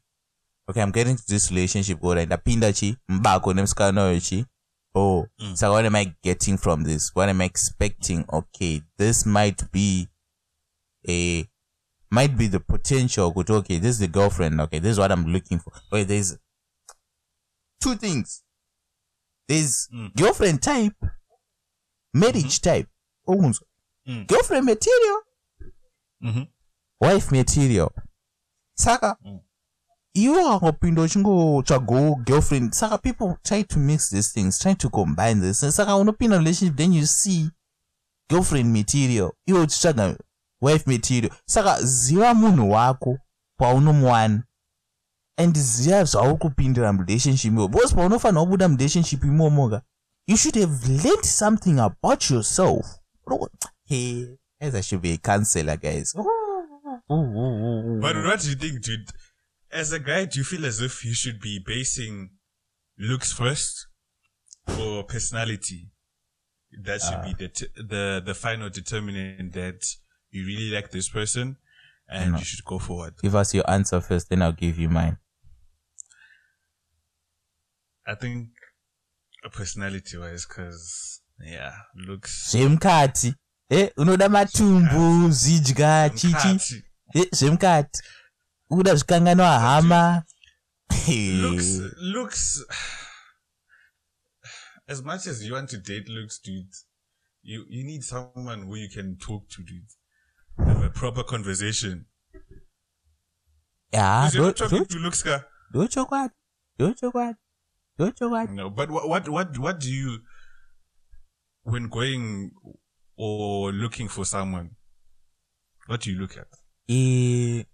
okay i'm getting to this relationship ora ndapinda chi? Mubako nemusikana uyu chi? Oh Mm. so what am i getting from this? What am i expecting? Okay this might be a might be the potential good okay this is the girlfriend okay this is what i'm looking for okay there's two things there's Mm. girlfriend type marriage mm-hmm. type oh, Mm. girlfriend material mm-hmm. wife material saka Mm. iwe to uchingotsvago girlfriend saka people try to mix these things try to combine this saka unopinda relationship then you see girlfriend material iwe uchitsvaga wife material saka ziva munhu wako paunomuwana and ziva zvauri kupindira murelationship imo because paunofanira kubuda murelationship imomoka you should have learned something about yourself. Hey as i should be a counselor guys. <laughs> But what do you think, dude? As a guy, do you feel as if you should be basing looks first or personality? That should be ah. the, t- the the final determinant that you really like this person and No. you should go forward. give us your answer first then i'll give you mine. I think personality wise, because yeah, looks. zvemukati e eh, unoda matumbu zidya chichi. Eh, e zvemukati uda zvikanganwa hama. Looks looks as much as you want to date looks dude you you need someone who you can talk to dude proper conversation Because you're not talking to looks ka ndochokwadi ndochokwadi ndochokwadi no but what, what what what do you when going or looking for someone what do you look at Eh,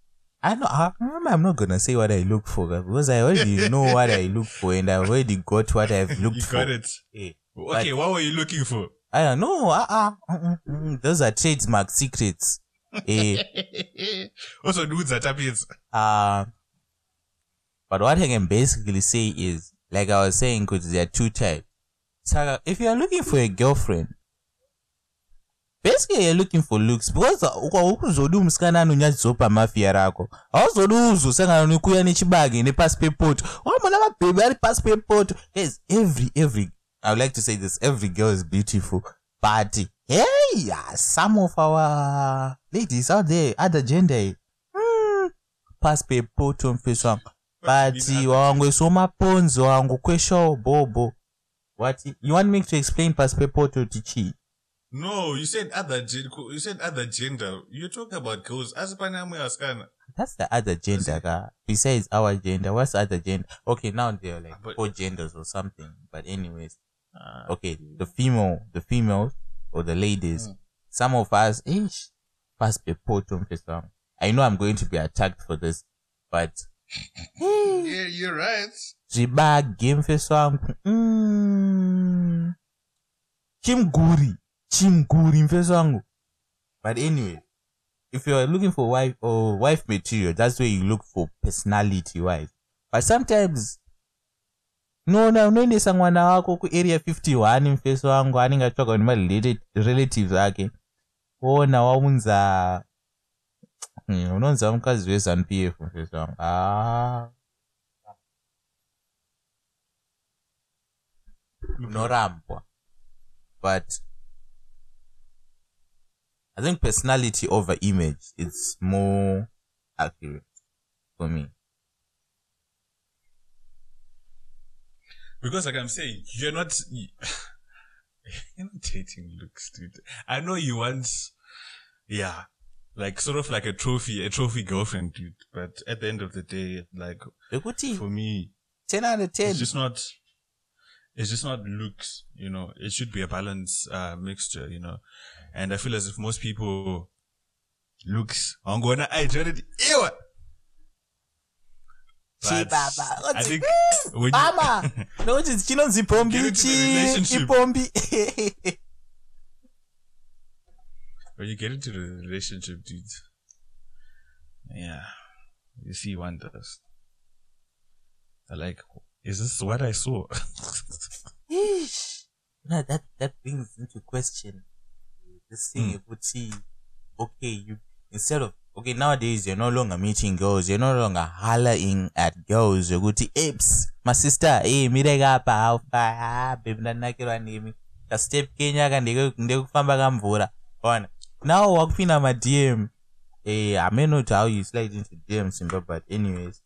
I know. I, I'm not gonna say what I look for because I already <laughs> know what I look for, and I've already got what I've <laughs> looked you for. You got it Eh, okay what were you looking for I don't know. Uh, uh, mm, those are trademark secrets. Eh, <laughs> also dudes that happens uh, but what I can basically say is, like I was saying, because there are two types. So if you are looking for a girlfriend, basically you're looking for looks. Because ukuzodi umusikana anonyatsopa mafia rako. Hauzodi uzosangana nekuuya nechibage nepasi pepoto wamona mabhebhi ari pasi pepoto yes every every i would like to say this every girl is beautiful. But hey yeah, some of our ladies out there other gender. Mm, pasi pepoto mfeso wangu but wawangoiswa maponzo wangokweshawo bobo. What you want me to explain pasi pepoto tichii no you said other you said other gender. You talk about girls. Asipane askana That's the other gender, ka. Besides our gender, what's other gender? Okay, now they're like But- four genders or something. But anyways, okay, the female, the females or the ladies. Mm. Some of us, ish, pass the potom song. I know I'm going to be attacked for this, but <laughs> yeah you're right zvibage mfeso wangu mm. chimguri chimguri mfeso wangu but anyway if you're looking for wife or wife material that's where you look for personality wise but sometimes unoona unoendesa mwana wako kuarea 51 mfeso wangu anenge atsvaga nemarelatives ake ona waunza Hmm, unonza mukadzi wezanup f mfeso wangu. Ah. unorambwa but i think personality over image it's more accurate for me Because like I'm saying, you're not <laughs> you're not dating looks, dude. I know you want yeah. Like sort of like a trophy, a trophy girlfriend, dude. But at the end of the day, like for me, 10 out of 10 it's just not it's just not looks, you know. It should be a balance uh mixture, you know. And I feel as if most people looks I'm gonna I it ew. Chi But baba. I think What's- when you- mama <laughs> nokuti chinonzi pombi Get into the chi relationship. <laughs> when you get into the relationship, dude, yeah, you see wonders. I like, is this what I saw? <laughs> No, that that brings into question this thing Mm. ukuthi okay you instead of okay nowadays you're no longer meeting girls you're no longer hollering at girls yokuthi apes masista e mirei apa haufa ha bebi ndanakirwa nemi kastep kenya ka ndeke- ndekufamba kamvura ona now wakupinda madm eh, i may not how you slide into dm simba but anyways.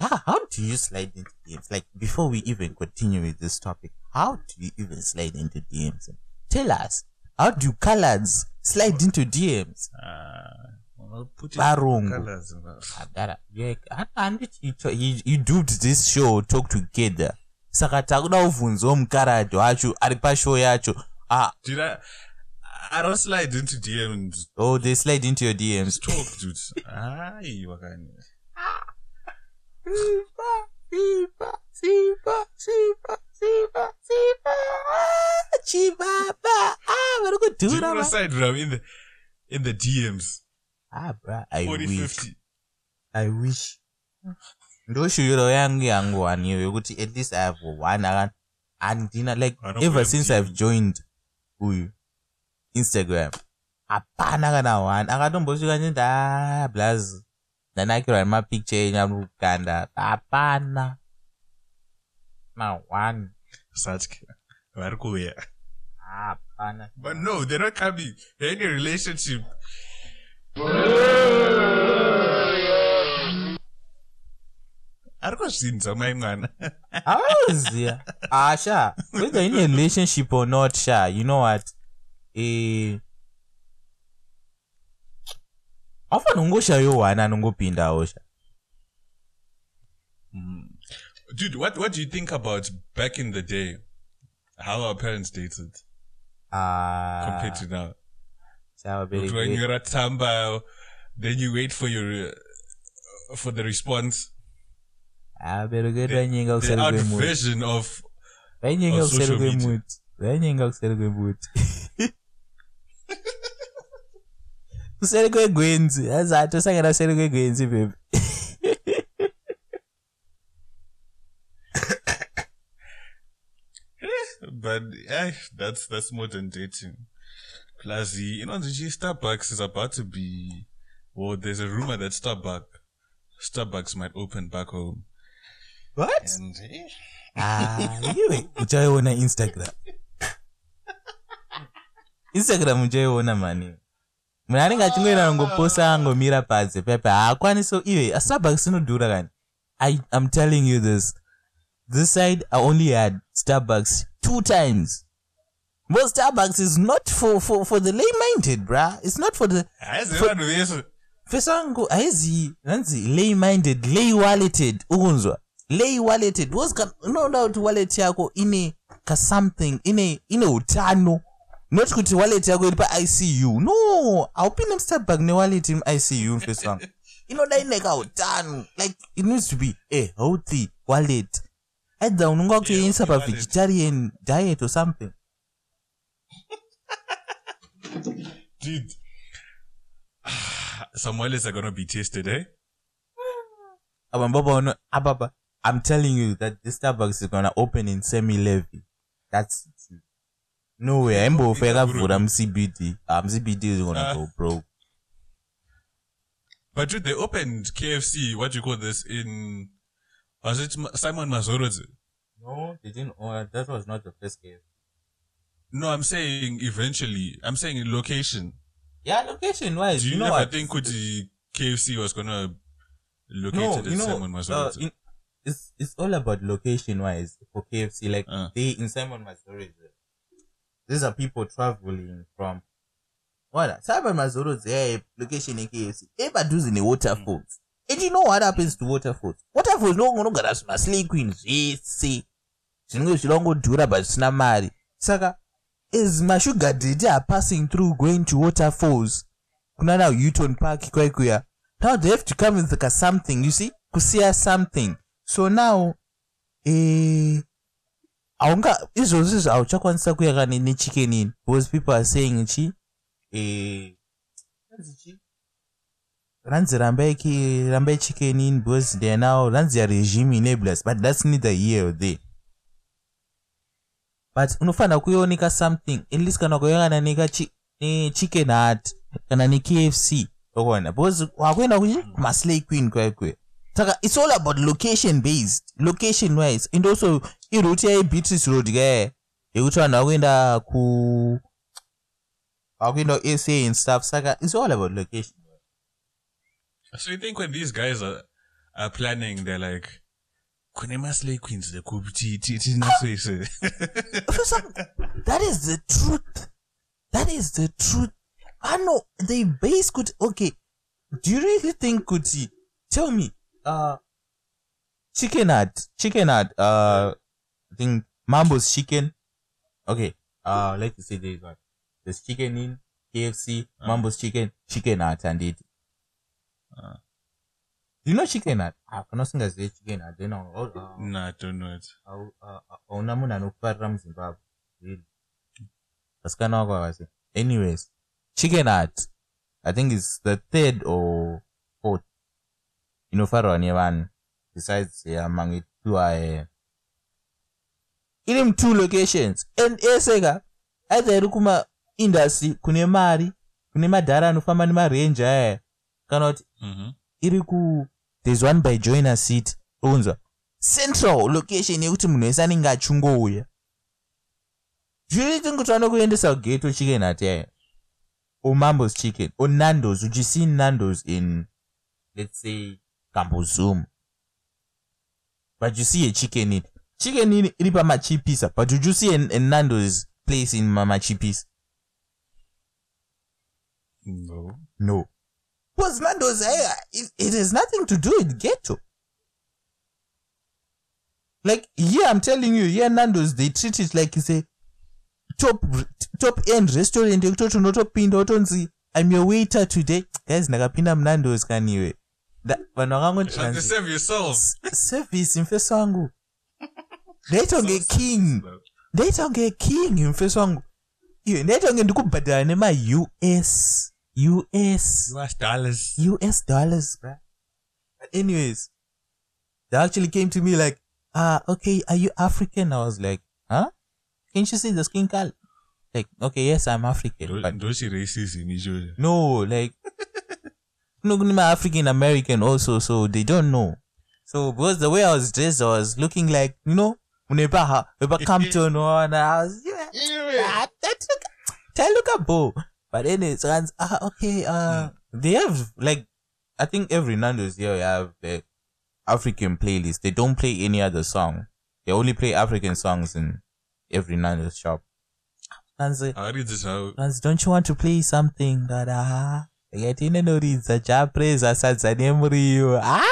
How, how do you slide into dms like before we even continue with this topic how do you even slide into dms tell us how do coloreds slide into dms put Barungu. colors in that. Agara, yeah, I- handiti you, to- you, you duped this show talk together saka takuda kubvunzawo mukaradhi wacho ari pashow yacho ah, I, don't slide into DMs. oh they slide into your dms Talk, dude. Aye, wakani. Sipa, sipa, sipa, sipa, sipa, sipa. Ah, chibaba ah vari kudhura slide bro, in the in the DMs. Ah bra i 40, wish 50. i wish ndoshuviro yangu yangu one iyo yokuti at least i have one handina like ever since i've joined uyu instagram hapana kana one akatombosvika nditi a blas ndanakirwa nemapicture enyu ari kukanda hapana na one Satke. Vari kuuya. hapana But no, they're not coming. They're in a relationship. Ari kuzvinza mai mwana. havaziya ah sha whether in a relationship or not sha you know what eh aufani kungoshayo one anongopindawo sha Dude, what what do you think about back in the day? How our parents dated compared ah to now? Sha When vabereki you're at samba then you wait for your uh, for the response. vabereki vainyenga The kuseri out kwemuti version of vainyenga on kuseri social media. kwemuti vainyenga kuseri <laughs> kwemuti kuseri kwegwenzi azi atosangana kuseri kwegwenzi pepe <laughs> but eh, that's that's modern dating. Plus, the you know the G Starbucks is about to be. Well, there's a rumor that Starbucks Starbucks might open back home. what? And eh, Ah, iwe uchaiona instagram. Instagram uchaiona mani. Munhu anenge achingoenda anongoposa angomira padze pepe haakwanisi iwe starbucks inodhura kani? I'm telling you this this side i only had starbucks two times but starbucks is not for, for, for the lay minded bruh. It's not for the haizi vanhu vese pesa wangu haizi nanzi lay minded lay walleted ukunzwa lay walleted unoda kuti wallet yako ine kasomething ine ine utano. Not kuti wallet yako iri paicu no haupinde mustarbuck newallet iri muicu pesa wangu <laughs> inoda ine kautano like it needs to be a healthy wallet. Either unonga kutoiisa pavegetarian diet or something dude. <sighs> Some wallets are gonna be tasted, eh? Ababa i'm telling you that this starbucks is gonna open in Sam Levy that's true. no way i'm bofega yakavhura mucbd ah, mucbd is gonna Ah. go broke But dude, they opened KFC. What do you call this in? Was it Simon Mazoro's? no they didn't order that was not the first case No, I'm saying eventually. I'm saying in location. yeah location wise Do you, you know ever think Kuti KFC was gonna locate no it you know Simon uh, in, it's it's all about location wise for kfc like Uh. they in simon mazoro's these are people traveling from what? Simon mazoro's yeah location in kfc epadhuze newaterfalls and you know what happens to waterfalls? Waterfalls ndokunogara zvimaslay queen zvese zvinenge zvichidangodhura but zvisina mari saka as mashuga daddy are passing through going to waterfalls? Kunana uton park kwaikuya now they have to come with like a something you see? Kusiya something. So now eh haunga izvozvo izvo hauchakwanisa kuya kane nechicken in because people are saying chi eh ranzi rambai rambai chicken in because they are now ranzi ya regime enablers but that's neither here or there but unofana kuyonika something. At least kana kuyakana nika chi- ni chicken heart. Kana ni kfc okona because wakuenda kuchi kumaslay queen kwaikweya saka it's all about location based. Location wise. And also iroute yaibeatrice road ke yekuti vanhu vakuenda ku vakuenda sa and stuff. Saka it's all about location. So you think when these guys are are planning, they're like, kune maslay queens lekuti tinasese. <laughs> For some- that is the truth that is the truth i know they base kuti okay do you really think kuti tell me uh chicken hut chicken hut uh i think mambo's chicken okay uh let's say there's what there's Chicken Inn kfc Uh. mambo's chicken chicken hut and it Uh. You know chicken hut ah kana usingazive chicken hut then nah, I don't know it. hauna munhu anokufarira muzimbabwe? Really? Vasikana wako havasi anyways chicken hut i think is the third or fourth inofarirwa nevanhu besides mamwe two are iri mutwo locations. And eseka aidha iri kumaindastry kune mari kune madhara anofamba nemarenje aya kana kuti Mm-hmm. iri ku there's one by joiner city. Unzwa central location yekuti munhu wese anenge achingouya zviri kuti vanokuendesa kugeto chicken hut yaya or mambos chicken or nandos would you see nandos in let's say gambozum but you see a chicken in. Chicken in iri pamachipisa but you see a, a nandos place in mamachipisa No. No. Because Nando's, eh, it, it has nothing to do with ghetto. Like, here I'm telling you, here Nando's, they treat it like it's a top top end restaurant. Yekutoti unotopinda wotonzi i'm your waiter today. Guys ndakapinda munandos kaniwe. Vanhu service mfeso wangu. <laughs> Ndaita kunge king. ndaita kunge king mfeso wangu. Iwe ndaita kunge ndikubhadhara nema-us us US US dollars. US dollars, bruh. But anyways, they actually came to me like, ah, okay, are you African? I was like, huh? Can't you see the skin color? Like, okay, yes, I'm African. But Don't you racism, usually. no, like, <laughs> no, I'm African American also, so they don't know. So because the way I was dressed, I was looking like, you know, Unepa Unepa <laughs> Compton and I was yeah, ah, that look that look a bow. But anyways, and, ah, okay, uh they have like I think every Nando's here have the African playlist. They don't play any other song. They only play African songs in every Nando's shop. And say, I read this out. Franz, don't you want to play something that ah yakatine noridza chapreza sadza nemuriwo ah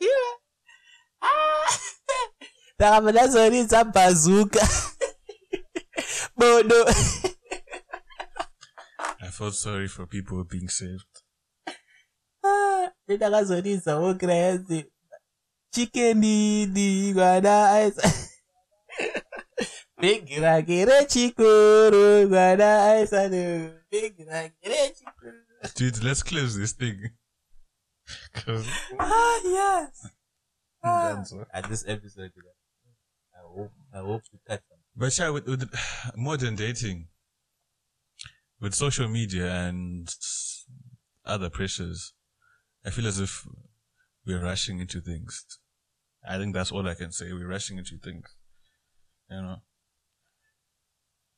yeah. ah ndakabva ndazoridza bhazuka bodo felt sorry for people being saved. Ah, ndakazoridzawo krayazi chikenini mwana aisa <laughs> bhegi rake rechikoro mwana aisano bhegi rake rechikoro Dude, let's close this thing. <laughs> 'Cause- Ah, yes. Ah. Done, so. At this episode, I hope I hope we catch them. But yeah, with, with <sighs> modern dating, with social media and other pressures, I feel as if we're rushing into things. I think that's all I can say. We're rushing into things. You know,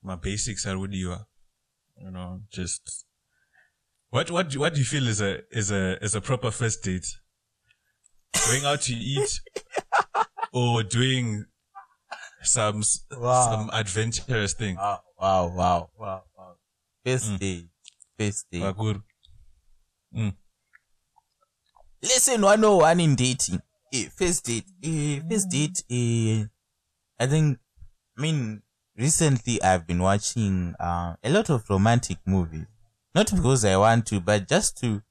my basics are what you are. You know, just what what do, what do you feel is a is a is a proper first date? Going out to eat <laughs> or doing some Wow. some adventurous thing. Wow, wow, wow, wow, wow. First Mm. day, first day. Bagur. Lesson 101 in dating. Eh, first date. Eh, first date. Eh, I think, I mean, recently I've been watching uh, a lot of romantic movies. Not because I want to, but just to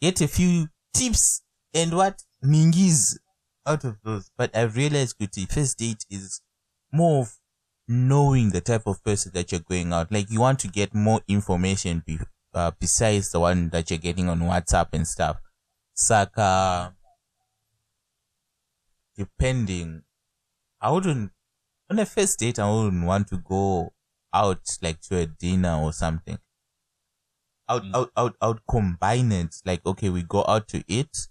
get a few tips and what mingis out of those. But I've realized Kuti, first date is more of knowing the type of person that you're going out. Like you want to get more information be, uh, besides the one that you're getting on WhatsApp and stuff. Saka, depending, I wouldn't, on a first date, I wouldn't want to go out like to a dinner or something. I would. I would, I would, I would combine it. Like, okay, we go out to eat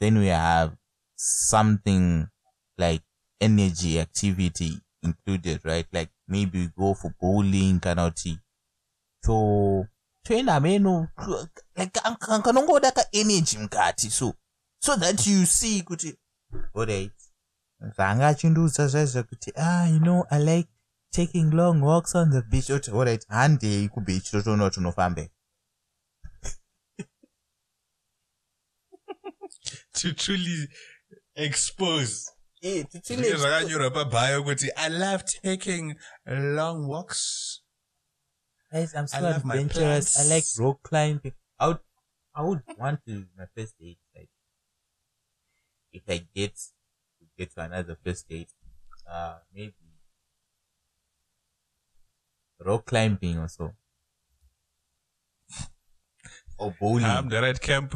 then we have something like energy activity included right? Like maybe we go for bowling kana kuti to toenda meno like kan- kanongoda kaenergy mukati so so that you see kuti alright. Zvanga achindiudza zvaizvo kuti ah you know i like taking long walks on the beach. Oti alright handei kubeach totoona kuti unofambei <laughs> to truly expose Eh, Zvinenge zvakanyorwa pabhayo kuti i love taking long walks Guys, I'm so I love my adventurous. I like rock climbing. I would, I would want to my first date. Like, if I get to get to another first date, uh, maybe rock climbing or so, or bowling. i'm the right camp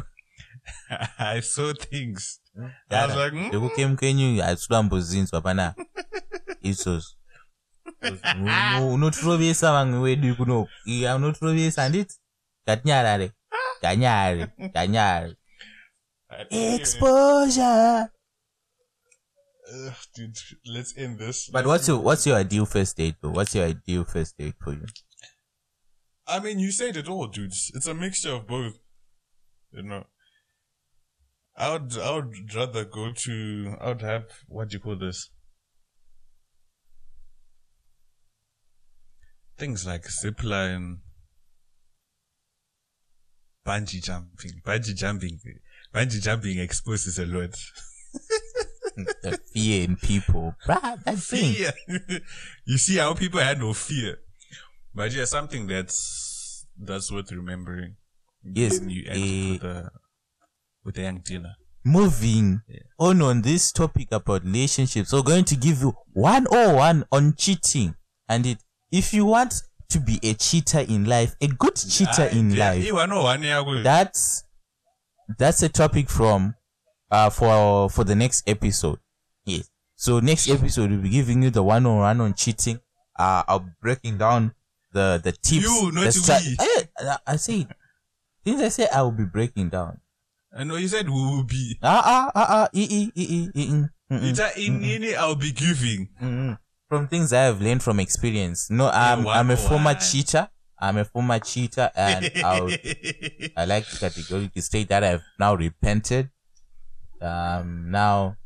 <laughs> i saw things I was Dara, like, hmm? ndekukemu kenyu hatidambozinzwa pana <laughs> izvozvo Uno- unotirovesa vamwe wedu kuno Iya, unotirovesa handiti? Ngatinyarare nganyare nganyare exposure. Ugh, dude, let's end this. but what's your what's your ideal first date though? What's your ideal first date for you? I mean, you said it all, dudes. It's a mixture of both. You know, I would, I would rather go to, I would have, what do you call this? Things like zipline, bungee jumping, bungee jumping, bungee jumping exposes a lot. <laughs> the fear in people Bruh, that <laughs> thing fear. you see how people had no fear. But yeah, something that's that's worth remembering. Yes, you end with eh, the with the young dealer. moving on on this topic about relationships we're going to give you 101 on cheating and it if you want to be a cheater in life a good cheater in life life. that's that's a topic from uh for for the next episode yes so next episode we'll be giving you the 101 on cheating uh i'll be breaking down the the tips You, not the stra-. Eh, I, I say didn't i say i will be breaking down I know you said we will be. ah ah ah ah e e e e e mm, mm, mm, It's a in ini I'll be giving. mm, mm. from things i have learned from experience no i'm Yeah, i'm a former 101. cheater i'm a former cheater and i'll <laughs> I like to categorically state that I've now repented. Um, now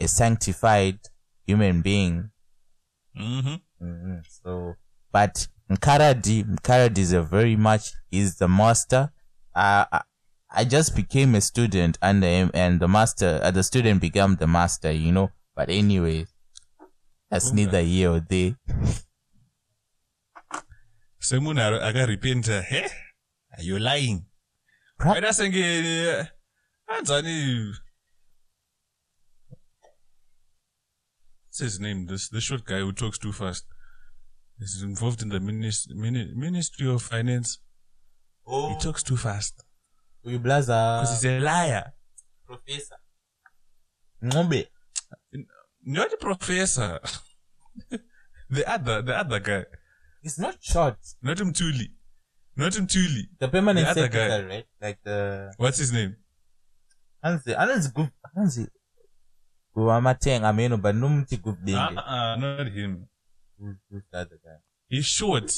a sanctified human being. mm-hmm. Mhm. So, but Nkaradi, Nkaradi is a very much is the master. Uh, I, I just became a student under him, and the master, uh, the student became the master. You know. But anyway, that's Okay. neither here or there. semunhu ari- akarepenta he uh, eh? Are you lying Pra- aida senge anzani what's his name this the short guy who talks too fast he's involved in the minis- mini- ministry of finance oh. he talks too fast Uyu blaza. Because he's a liar professor. Ngombe. not a professor? <laughs> The other the other guy. It's not short. not mtuli not mtuli The permanent The secretary guy. right? Like the what's his name? Anzi anzi group anzi wamatenga meno but nomti group uh, denge. Uh, not him. Who's- who's the other guy? He's short.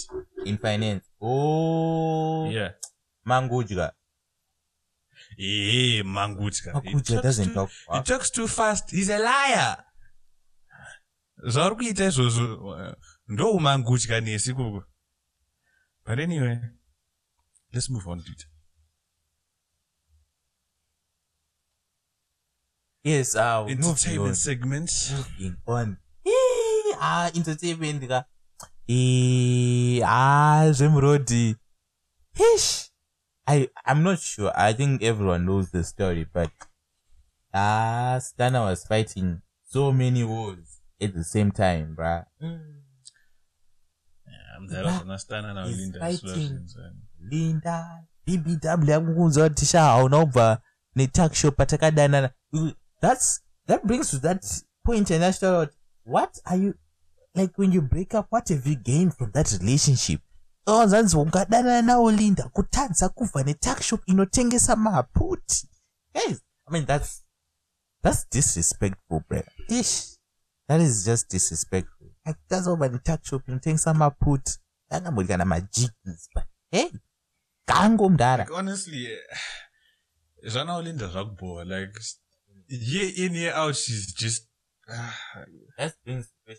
In finance. Oh. Yeah. Mangudya Eh, Mangutska. He mangudya talks doesn't too- talk He fast. talks too fast. He's a liar. zvauri kuita izvozvo eh, ndo umangutya nesi koko but anyway let's move on dude yes uh entertainment segments moving on ah entertainment ka eh ah zvemurodi ish i i'm not sure. I think everyone knows the story but ah stana was fighting so many wars at the same time bruh. Mdharaunastana He's fighting. linda bbw yakukunzwa kuti sha hauna kubva netakshop atakadanana that's that brings to that point and that's out what are you like when you break up what have you gained from that relationship zanzi ungadanana nawo linda kutadza kubva netakshop inotengesa maputi yes i mean that's That's disrespectful, bro. Ish. That is just disrespectful. Like, that's all by the tuck shop. You think some are put. Angambodya namajikis, but hey, kango mdara. Like, honestly, eh, zvanaolinda zvakubhora. Like, year in, year out, she's just. ah, That brings the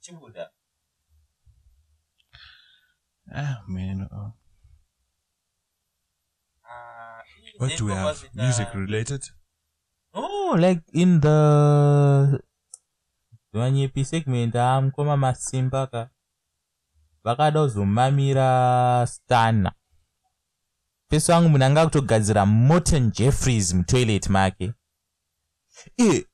chibuda. ah, man. oh. Ah, What do we have? Music related? Oh, like in the vanyepi segment amukoma masimba ka vakada kuzomamira stana pesu vangu munhu anga kutogadzira morton jeffries mutoilet make iye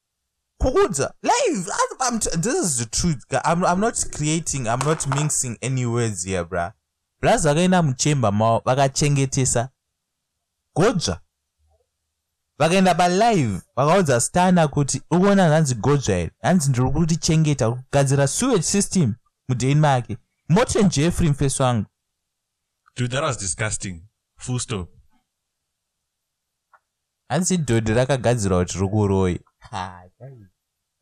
kukudza live I'm, t- this is the truth. I'm, i'm not creating i'm not mixing any words here bra bras vakaenda muchemba mavo vakachengetesa godzva vakaenda palive vakaudza stana kuti ukuona hanzi godzva here hanzi ndiri kutichengeta kugadzira sewage system mudenmark morton jeffrey mufeso wangu Dude, that was disgusting. Full stop. Hanzi dhodhi rakagadzirwa kuti rikuroi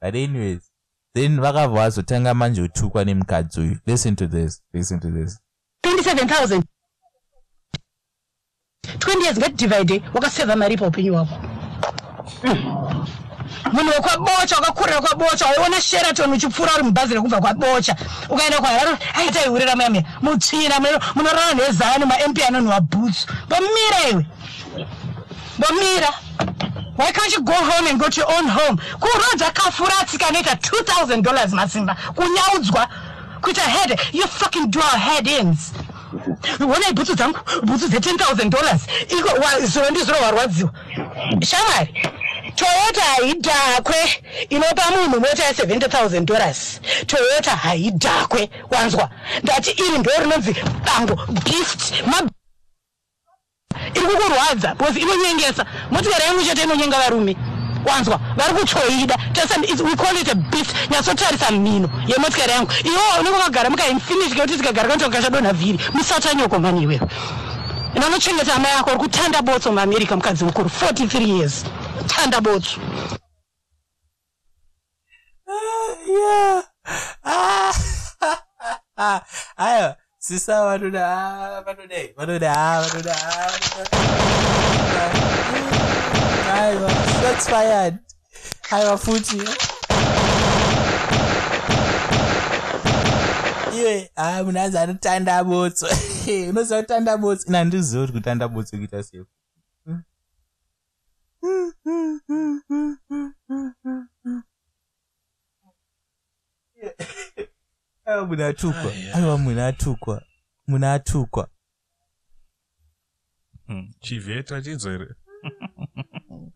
but anyways then vakabva vazotanga manje kutukwa nemukadzi uyu. Listen to this listen to this. 27,000 20 years ngatidivhaide wakasevha mari paupenyu hwako. Mm. munhu wekwabocha wakakurira kwabocha waiona sheraton uchipfuura uri mubhazi rekubva kwabocha. Ukaenda kwaharare aitaihurira muyamya mutsvina muno- munorara nezani mamp anonhuwa bhutsu mbomira iwe mbomira why can't you go home and go to your own home? Kurodza kafurati kanoita 2000 dollars masimba. Kunyaudzwa kuita head you fucking do our head ins wonai bhutsu dzangu? Bhutsu dze10000 dollars. Iko zuva ndizuro warwadziwa. Shamwari toyota haidhakwe. Inopa munhu mota ye70000 dollars. Toyota haidhakwe wanzwa. Ndati iri ndo rinonzi bango gift ma iri kukurwadza because inonyengesa motikari yangu chete inonyenga varume. Wanzwa vari Just- we call it a beast. Nyatsotarisa mhino yemotikari yangu. Iwo unenge wakagara mukainfinish kekuti tikagara kanti kachadonha vhiri musata nyoko mani iwewe. Ndanochengeta amai ako uri kutanda botso muamerica mukadzi mukuru 43 years. Tanda botso. Yeah. <laughs> sisa vanoda vanodai vanoda vanoda aiwa shots fired. Aiwa futi iwe ah, munhu anzi anotanda botso. Unoziva kutanda botso? Ina handizivi kuti kutanda botso kuita sei aiwa munhu atukwa aiwa munhu atukwa munhu atukwa Hmm. <laughs>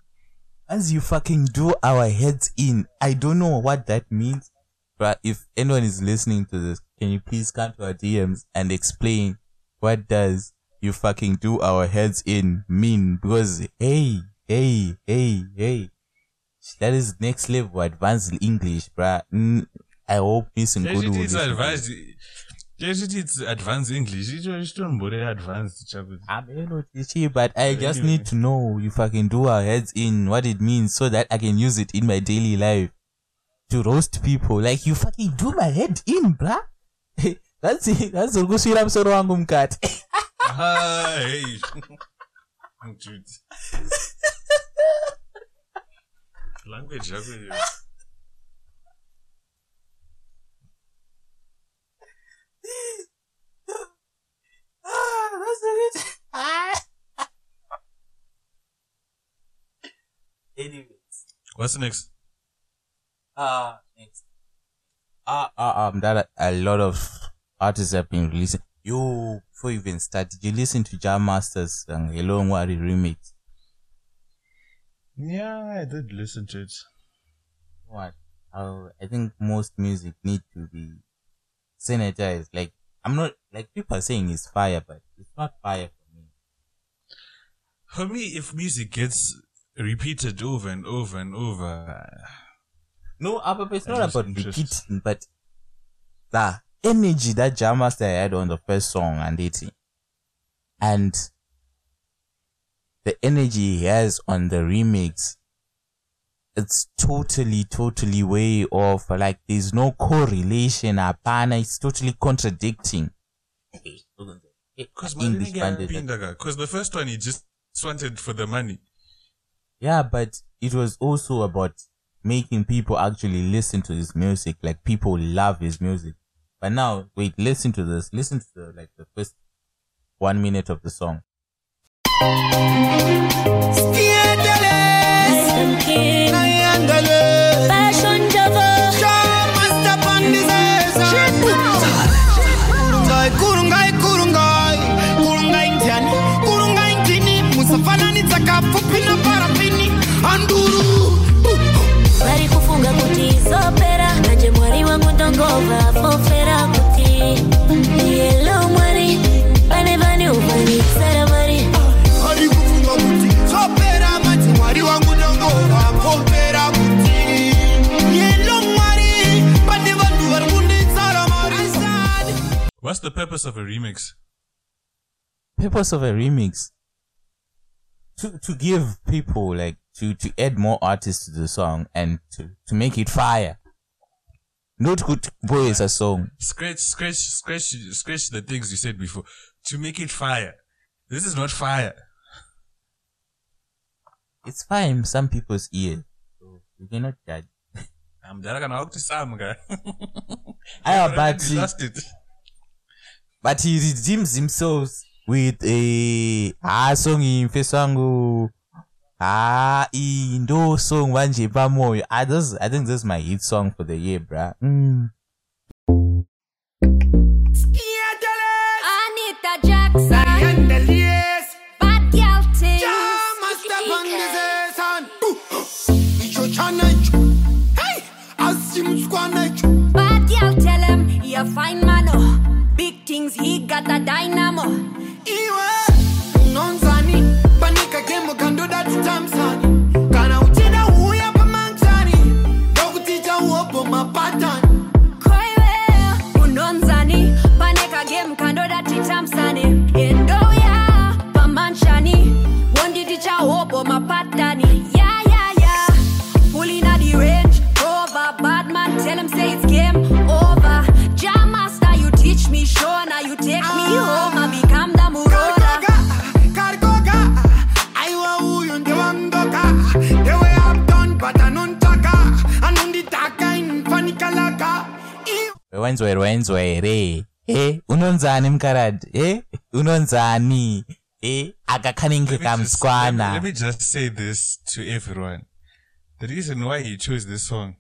As you fucking do our heads in i don't know what that means but if anyone is listening to this can you please come to our dms and explain what does you fucking do our heads in mean? Because hey hey hey hey. That is next level advanced english bruh. Mm, i hope missing good will It's listen. advanced. Just it's advanced English. It's just don't advanced. chakuti. I'm Enotichi, but I just need to know if I can do our heads in what it means so that I can use it in my daily life to roast people. Like you fucking do my head in, bruh. <laughs> that's. That's ukuswira musoro wangu mukati. <laughs> <laughs> Language yako hiyo. That's so good. Anyways. What's next? Uh, next. Uh, uh, um, that a, a lot of artists have been releasing. Yo, before you even start, did you listen to Jah Masters and Hello Nwari remix? Yeah, I did listen to it. What? Uh, I think most music need to be sanitized. Like, I'm not, like, people are saying it's fire, but it's not fire for me. For me, if music gets repeated over and over and over, No, uh, but it's not about repeating, but the energy that Jah Master had on the first song and it and the energy he has on the remix it's totally totally way off like there's no correlation apana it's totally contradicting Because English bandit. Because the first one he just wanted for the money. Yeah, but it was also about making people actually listen to his music. Like people love his music. But now, wait, listen to this. Listen to the, like the first one minute of the song. Fashion Java. kurungai kurungai kurungai. Kurungai ndiani kurungai ndini musafananidza kapfupi naparapini What's the purpose of a remix? Purpose of a remix. To, to give people like to, to add more artists to the song and to, to make it fire. Not good boys a song. Scratch, scratch, scratch, scratch the things you said before. To make it fire. This is not fire. It's fire in some people's ear. So you cannot judge. I'm gonna to Sam guy. But You lost it. But he redeems himself with a ah song imfeso wangu ah i ndo song manje pamoyo this i think this is my hit song for the year bruh mm. Anita Jackson. Bad girl thing. icho chana icho hey asimutswana icho Bad girl tell him he a fine man. oh. He got a dynamo. Rwenzwe rwenzwe re. Eh unonzani mkaradi eh unonzani? Eh akakhanenge Let me, just, let, me, kamskwana let me just say this to everyone. The reason why he chose this song,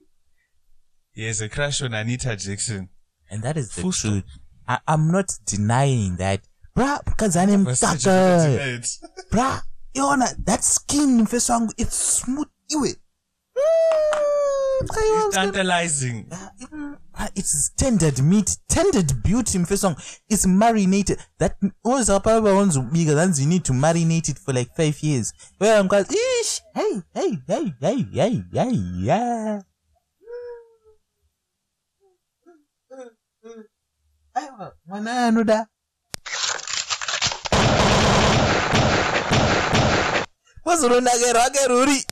he has a crush on Anita Jackson. and that is the Full truth. I, i'm not denying that. Bruh mkazane But still, you mkaka can't deny it. bruh yona that skin mfeso wangu it's smooth iwe. <laughs> Mm, tantalizing. Ah, it's tended meat tended beauty mfeso it's marinated. That ozapapa bigger than you need to marinate it for like five years. Where i'm quite ish hey hey hey hey hey hey yeah. Aiwa mwana anoda. Wazorondakera ruri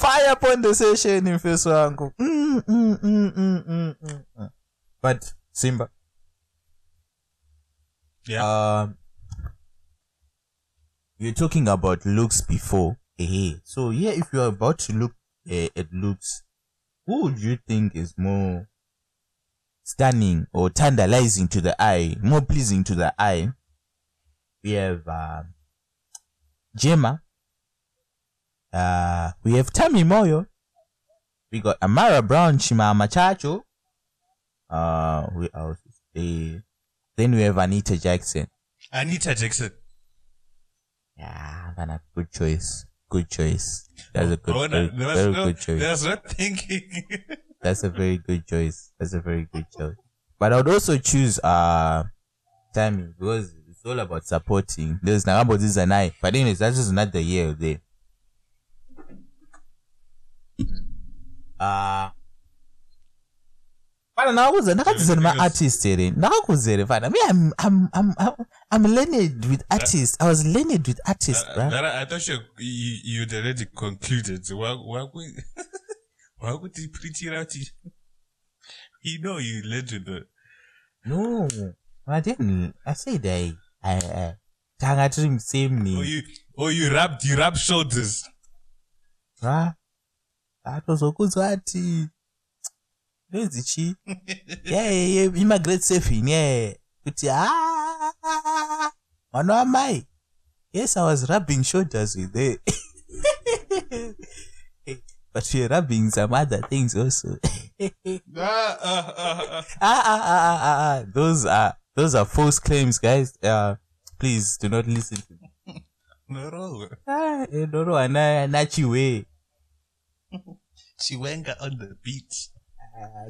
fire session mfeso wangu. Mm, mm, mm, mm, mm, mm, but simba. Yeah. um you're talking about looks before. Eh so yeah if you're about to look uh, at looks who would you think is more stunning or tantalizing to the eye more pleasing to the eye? We have um, Gemma uh we have Tammy Moyo we got Amara Brown Chimama Chacho uh we is there then we have Anita Jackson Anita Jackson. yeah Vanna, good choice good choice that's a good Oh, very, no, very no, good choice That's was no thinking. <laughs> That's a very good choice. That's a very good choice. But I would also choose uh Tammy because it's all about supporting. There's Nagabo this and I. But anyways, that's just not the year of there. Uh fana ndakakuudza ndakadzidzwa Because- nemaartist here ndakakuudza here fana. Me I'm, I'm, I'm, I'm, I'm learned with artists i was learned with artists Uh, bro I, I thought you, you you'd already concluded. Why why would why would you preach it out? You know you led with the no. I didn't. I said i i i tanga tiri same or you or you wrapped you wrapped shoulders. ra atozokudzwa ati ndozi chi? <laughs> Yeye imagrade seven yeye kuti "Ah, mwana wamai yes i was rubbing shoulders with her. <laughs> But we're rubbing some other things also. Ah, ah, ah, ah. ah, ah, ah, ah, ah, ah. those are those are false claims guys. Uh please do not listen to me. <laughs> No, no. ah, ndoro ana nachiwe <laughs> Chiwenga on the beat.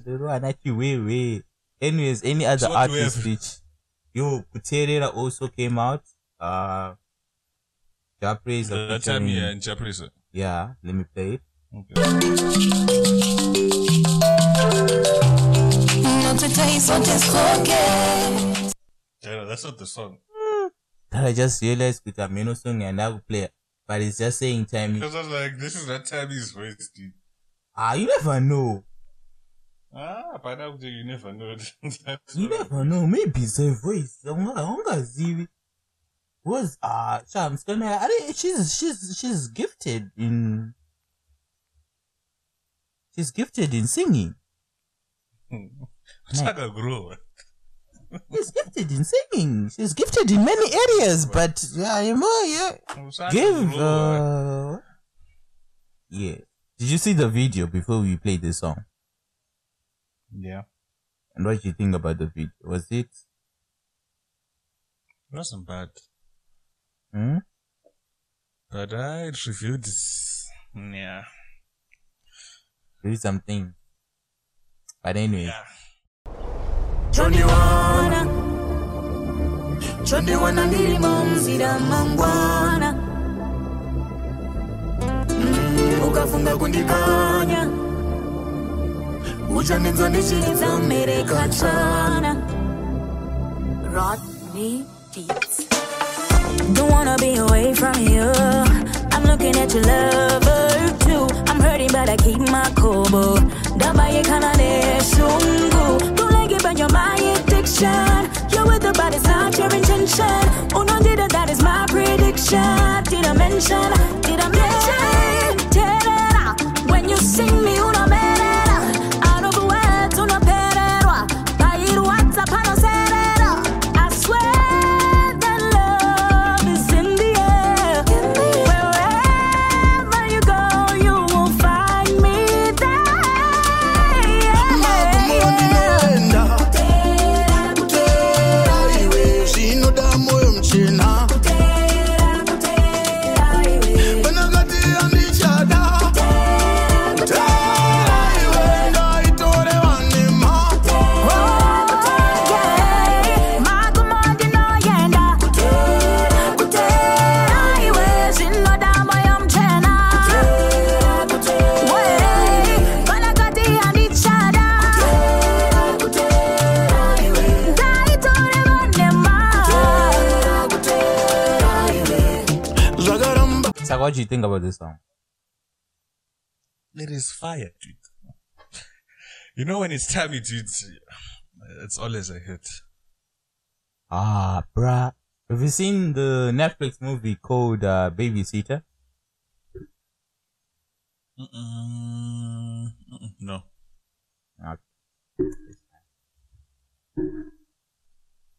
ndoro ana chiwewe anyways any other So what do we artist have? which yo kuterera also came out uh Japre is That time yeah, in Japanese. yeah let me play it Yeah, that's not the song. that I just realized with a meno song and I will play it. But it's just saying time Because I was like, this is not Tammy's voice, dude. ah you never know. Ah, by now you never know. <laughs> You never know. Maybe it's a voice ungazivi was uh sha msikana I she's she's she's gifted in she's gifted in singing. <laughs> Chaka grow. She's gifted in singing she's gifted in many areas but yeah you know yeah give uh yeah did you see the video before we played the song Yeah. and what do you think about the video was it It wasn't bad. hmm? But I reviewed this. Yeah. is something but anyway Yeah. Johnny wana Johnny wana mangwana Mm, ukafunga kundikanya uchanenza ndichiridza mmereka chana Rodney. Don't wanna be away from you. I'm looking at your lover too. I'm hurting, but I keep my cool. Dabaye kanane shungu. Addiction. You're with the it's not your intention. Oh no, did that is my prediction. Did I mention? Did I mention? Do you think about this song It is fire, dude. You know when it's Tammy, dude, it's always a hit. Ah, bruh. Have you seen the Netflix movie called uh, Babysitter? Mm-mm. Mm-mm. No.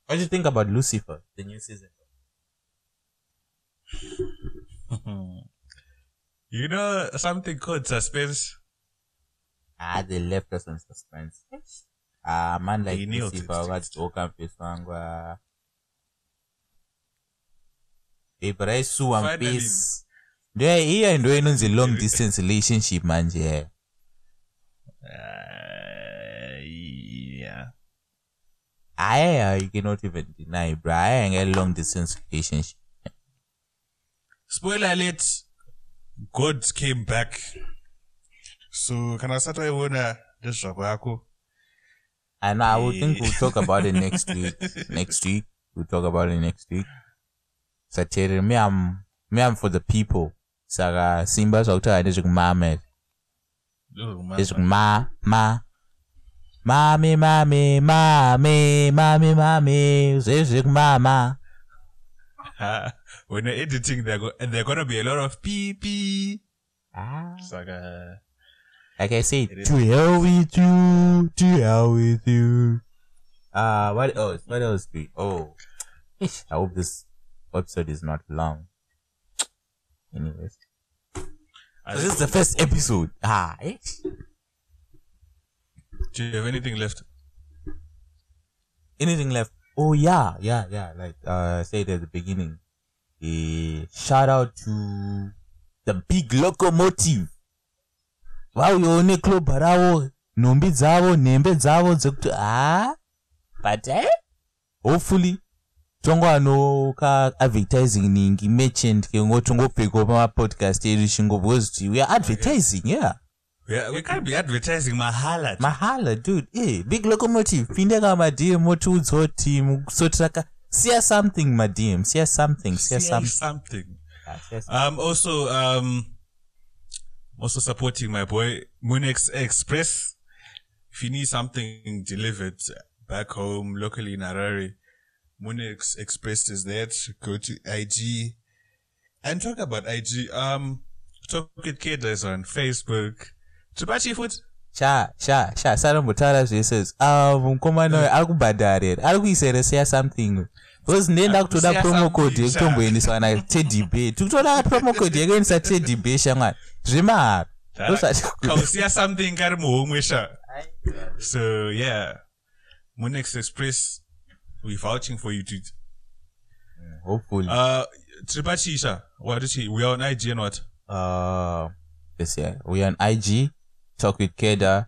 What do you think about Lucifer, the new season? <laughs> You know something called suspense? Ah, they left us on suspense. Ah, man like They nailed Lucifer, it. what's Oka Peswangwa. Eh, but I saw one piece. Yeah, here ndo inonzi long distance relationship manje. Uh, yeah. I you cannot even deny, bro. I ain't a long distance relationship. Spoiler alert. God came back. So kana sata iwona ndezvako yako And I would think eh. we'll talk about it next <laughs> week. Next week. We'll talk about it next week. Satere, me I'm me I'm for the people. Saka uh, Simba zvakutaura nezvekumama man. nezvekuma ma mame mame mame mame mame zvezvekumama when you're editing, they're go- and there are gonna be a lot of pee pee. ah. It's like uh, like I said, to hell with you, to hell with you. Uh, what else? What else? We, oh, I hope this episode is not long. Anyways, I this is the first episode. Ah, eh? do you have anything left? anything left? Oh yeah, yeah, yeah. Like uh, I said at the beginning, a shout out to the big locomotive. vauyaone klobha ravo nhumbi dzavo nhembe dzavo dzekuti ha but eh? hopefully tongowano ka advertising ningi merchant kengo tongopfekawo pamapodcast edu chingobvbecause kuti we are advertising yeah Yeah, we can't be advertising mahala. mahala dude eh, big locomotive pinde ka madm motiudzawo kuti mukusotiraka siya something madm siya something Say something something. Something. Um, also, um, also supporting my boy Munex Express. If you need something delivered back home, locally in Harare, Munex Express is there. Go to IG and talk about IG. Um, talk with Kiddas on Facebook. Chibachi foot. Sha sha sha sarambotaura zvese ah mukomana uyu ari kubhadhara here ari siya something because ndenda kutoda Siya promo code sha. yekutomboendeswa nateddy bay tikutoda promo code yekuendesa teddy bay shamwari zvemahara Kausia something kari muhomwe sha. So yeah, Munex Express, we vouching for you, dude. hopefully Uh, Tripachi sha. What is he? We are on IG and what? uh this year we're on ig talk with keda.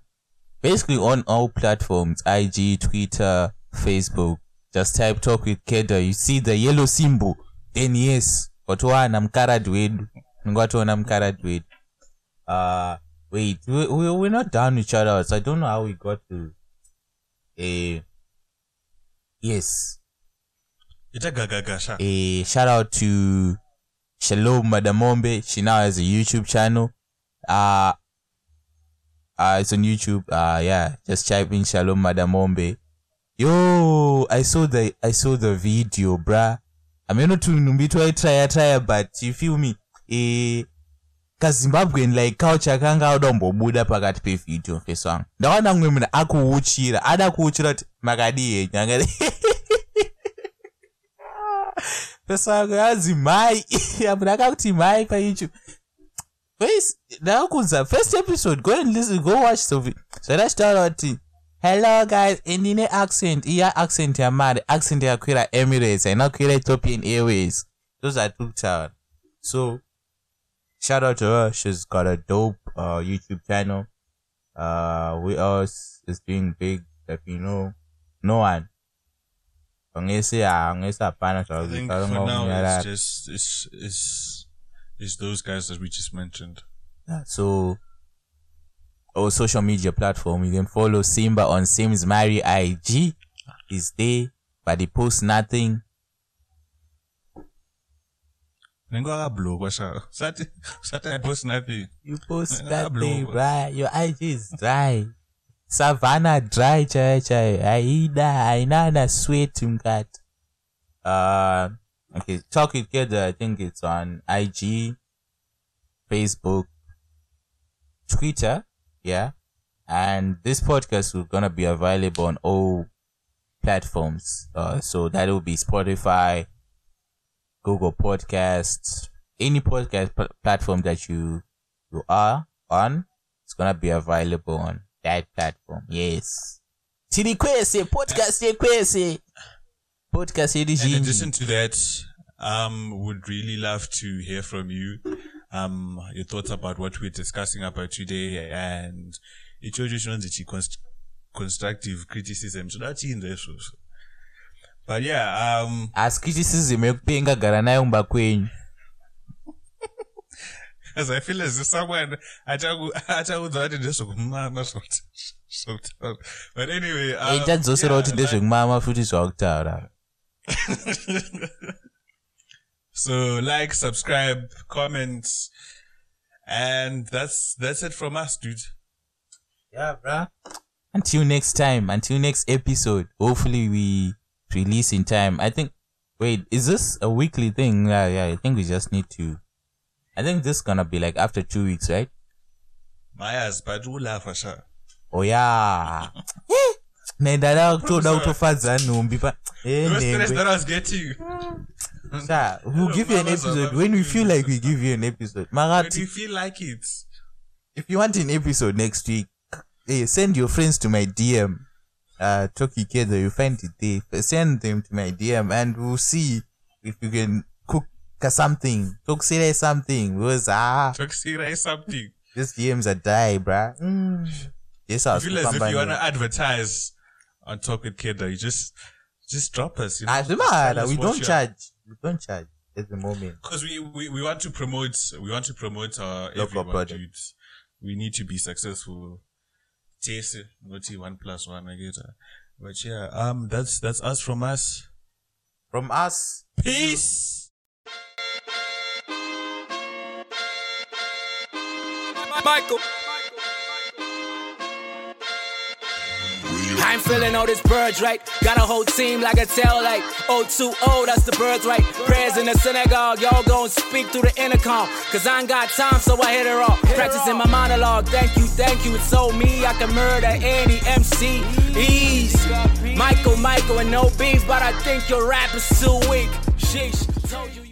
Basically on all platforms ig twitter facebook. Just type talk with keda. You see the yellow symbol. Then yes wedu unenge watoona mukaradi wedu uh wait we, we, we're not done with shoutouts i don't know how we got to a yes. A shout out to Shalom Madamombe. She now has a YouTube channel. Uh, uh it's on YouTube. Uh yeah, just type in Shalom Madamombe. Yo, I saw the I saw the video, bruh. I mean not to try try try, but you feel me? Eh kazimbabwean like culture kanga adombobuda pakati pevhidhiyo mfeso wangu ndaona mumwe munhu akuuchira ada kuuchira kuti makadii henyu angati <laughs> mfeso wangu yanzi mhai apo <laughs> ndakakuti mhai payoutube First, ndakunza first episode. Go and listen go watch the video zvadachitaura kuti hello guys. Indine accent iya accent yamari accent yakwira emirates haina kukwira ethiopian airways. Ndo zvatiri kutaura so shout out to her. She's got a dope uh youtube channel. Uh we else is doing big if you know? No one. Ungese ungese hapana I think for now it's just it's it's it's those guys that we just mentioned. Yeah, so our social media platform you can follow simba on sims mary ig is there but he posts nothing sha. Sati sati I post nothing. you post nothing right your ig is dry savannah dry chai chai haida hainana sweat mkati uh okay talk it together i think it's on ig facebook twitter yeah. And this podcast is gonna be available on all platforms. Uh so that will be spotify google podcasts any podcast pl- platform that you you are on it's gonna be available on that platform yes. Tiri kwese podcast yekwese podcast In addition to that, um, would really love to hear from you. Um, your thoughts about what we're discussing about today and ichocho chinonzi chi- constructive criticism. So that's in there. So, so. But yeah, um, asi criticism yekupenga gara nayo mumba kwenyu as I feel as if someone ataudza kuti ndezvekumama Showtime. But anyway, um, ichadzosera kuti yeah, ndezvekumama futi zvakutaura <laughs> So like, subscribe, comment, and that's that's it from us, dude. yeah bruh. Until next time. Until next episode. Hopefully we release in time. I think wait is this a weekly thing? Yeah yeah i think we just need to i think this gonna be like after two weeks right? Maya's but you laugh, Asha. oh yeah <laughs> nendada kutoda kutofadza nhumbi pa Eh, The stress nhengwe. that I was getting. Sha, we'll give you an episode when we feel like we give you an episode Magati, you feel like it. if you want an episode next week hey, send your friends to my dm uh Toki Kedo, you find it there send them to my dm and we'll see if you can cook something talk serious something because ah Toxira something. these dms are die bruh mm. yes I feel as if you want to advertise on Talk with Keda, you just just drop us. You know? Just Zuma, we don't charge we don't charge at the moment because we, we we want to promote we want to promote our Local everyone, project. We need to be successful. Taste it, not one plus one. I get it. But yeah, um, that's that's us from us. from us Peace. Michael. I'm feeling all this birds right. Got a whole team like a tail light. like 020, that's the birds right. Prayers in the synagogue, y'all gon' speak through the intercom. Cause I ain't got time, so I hit her off. Practicing my monologue, thank you, thank you. It's so me, I can murder any MC. Ease. Michael, Michael, and no beef, but I think your rap is too weak. Sheesh, told you.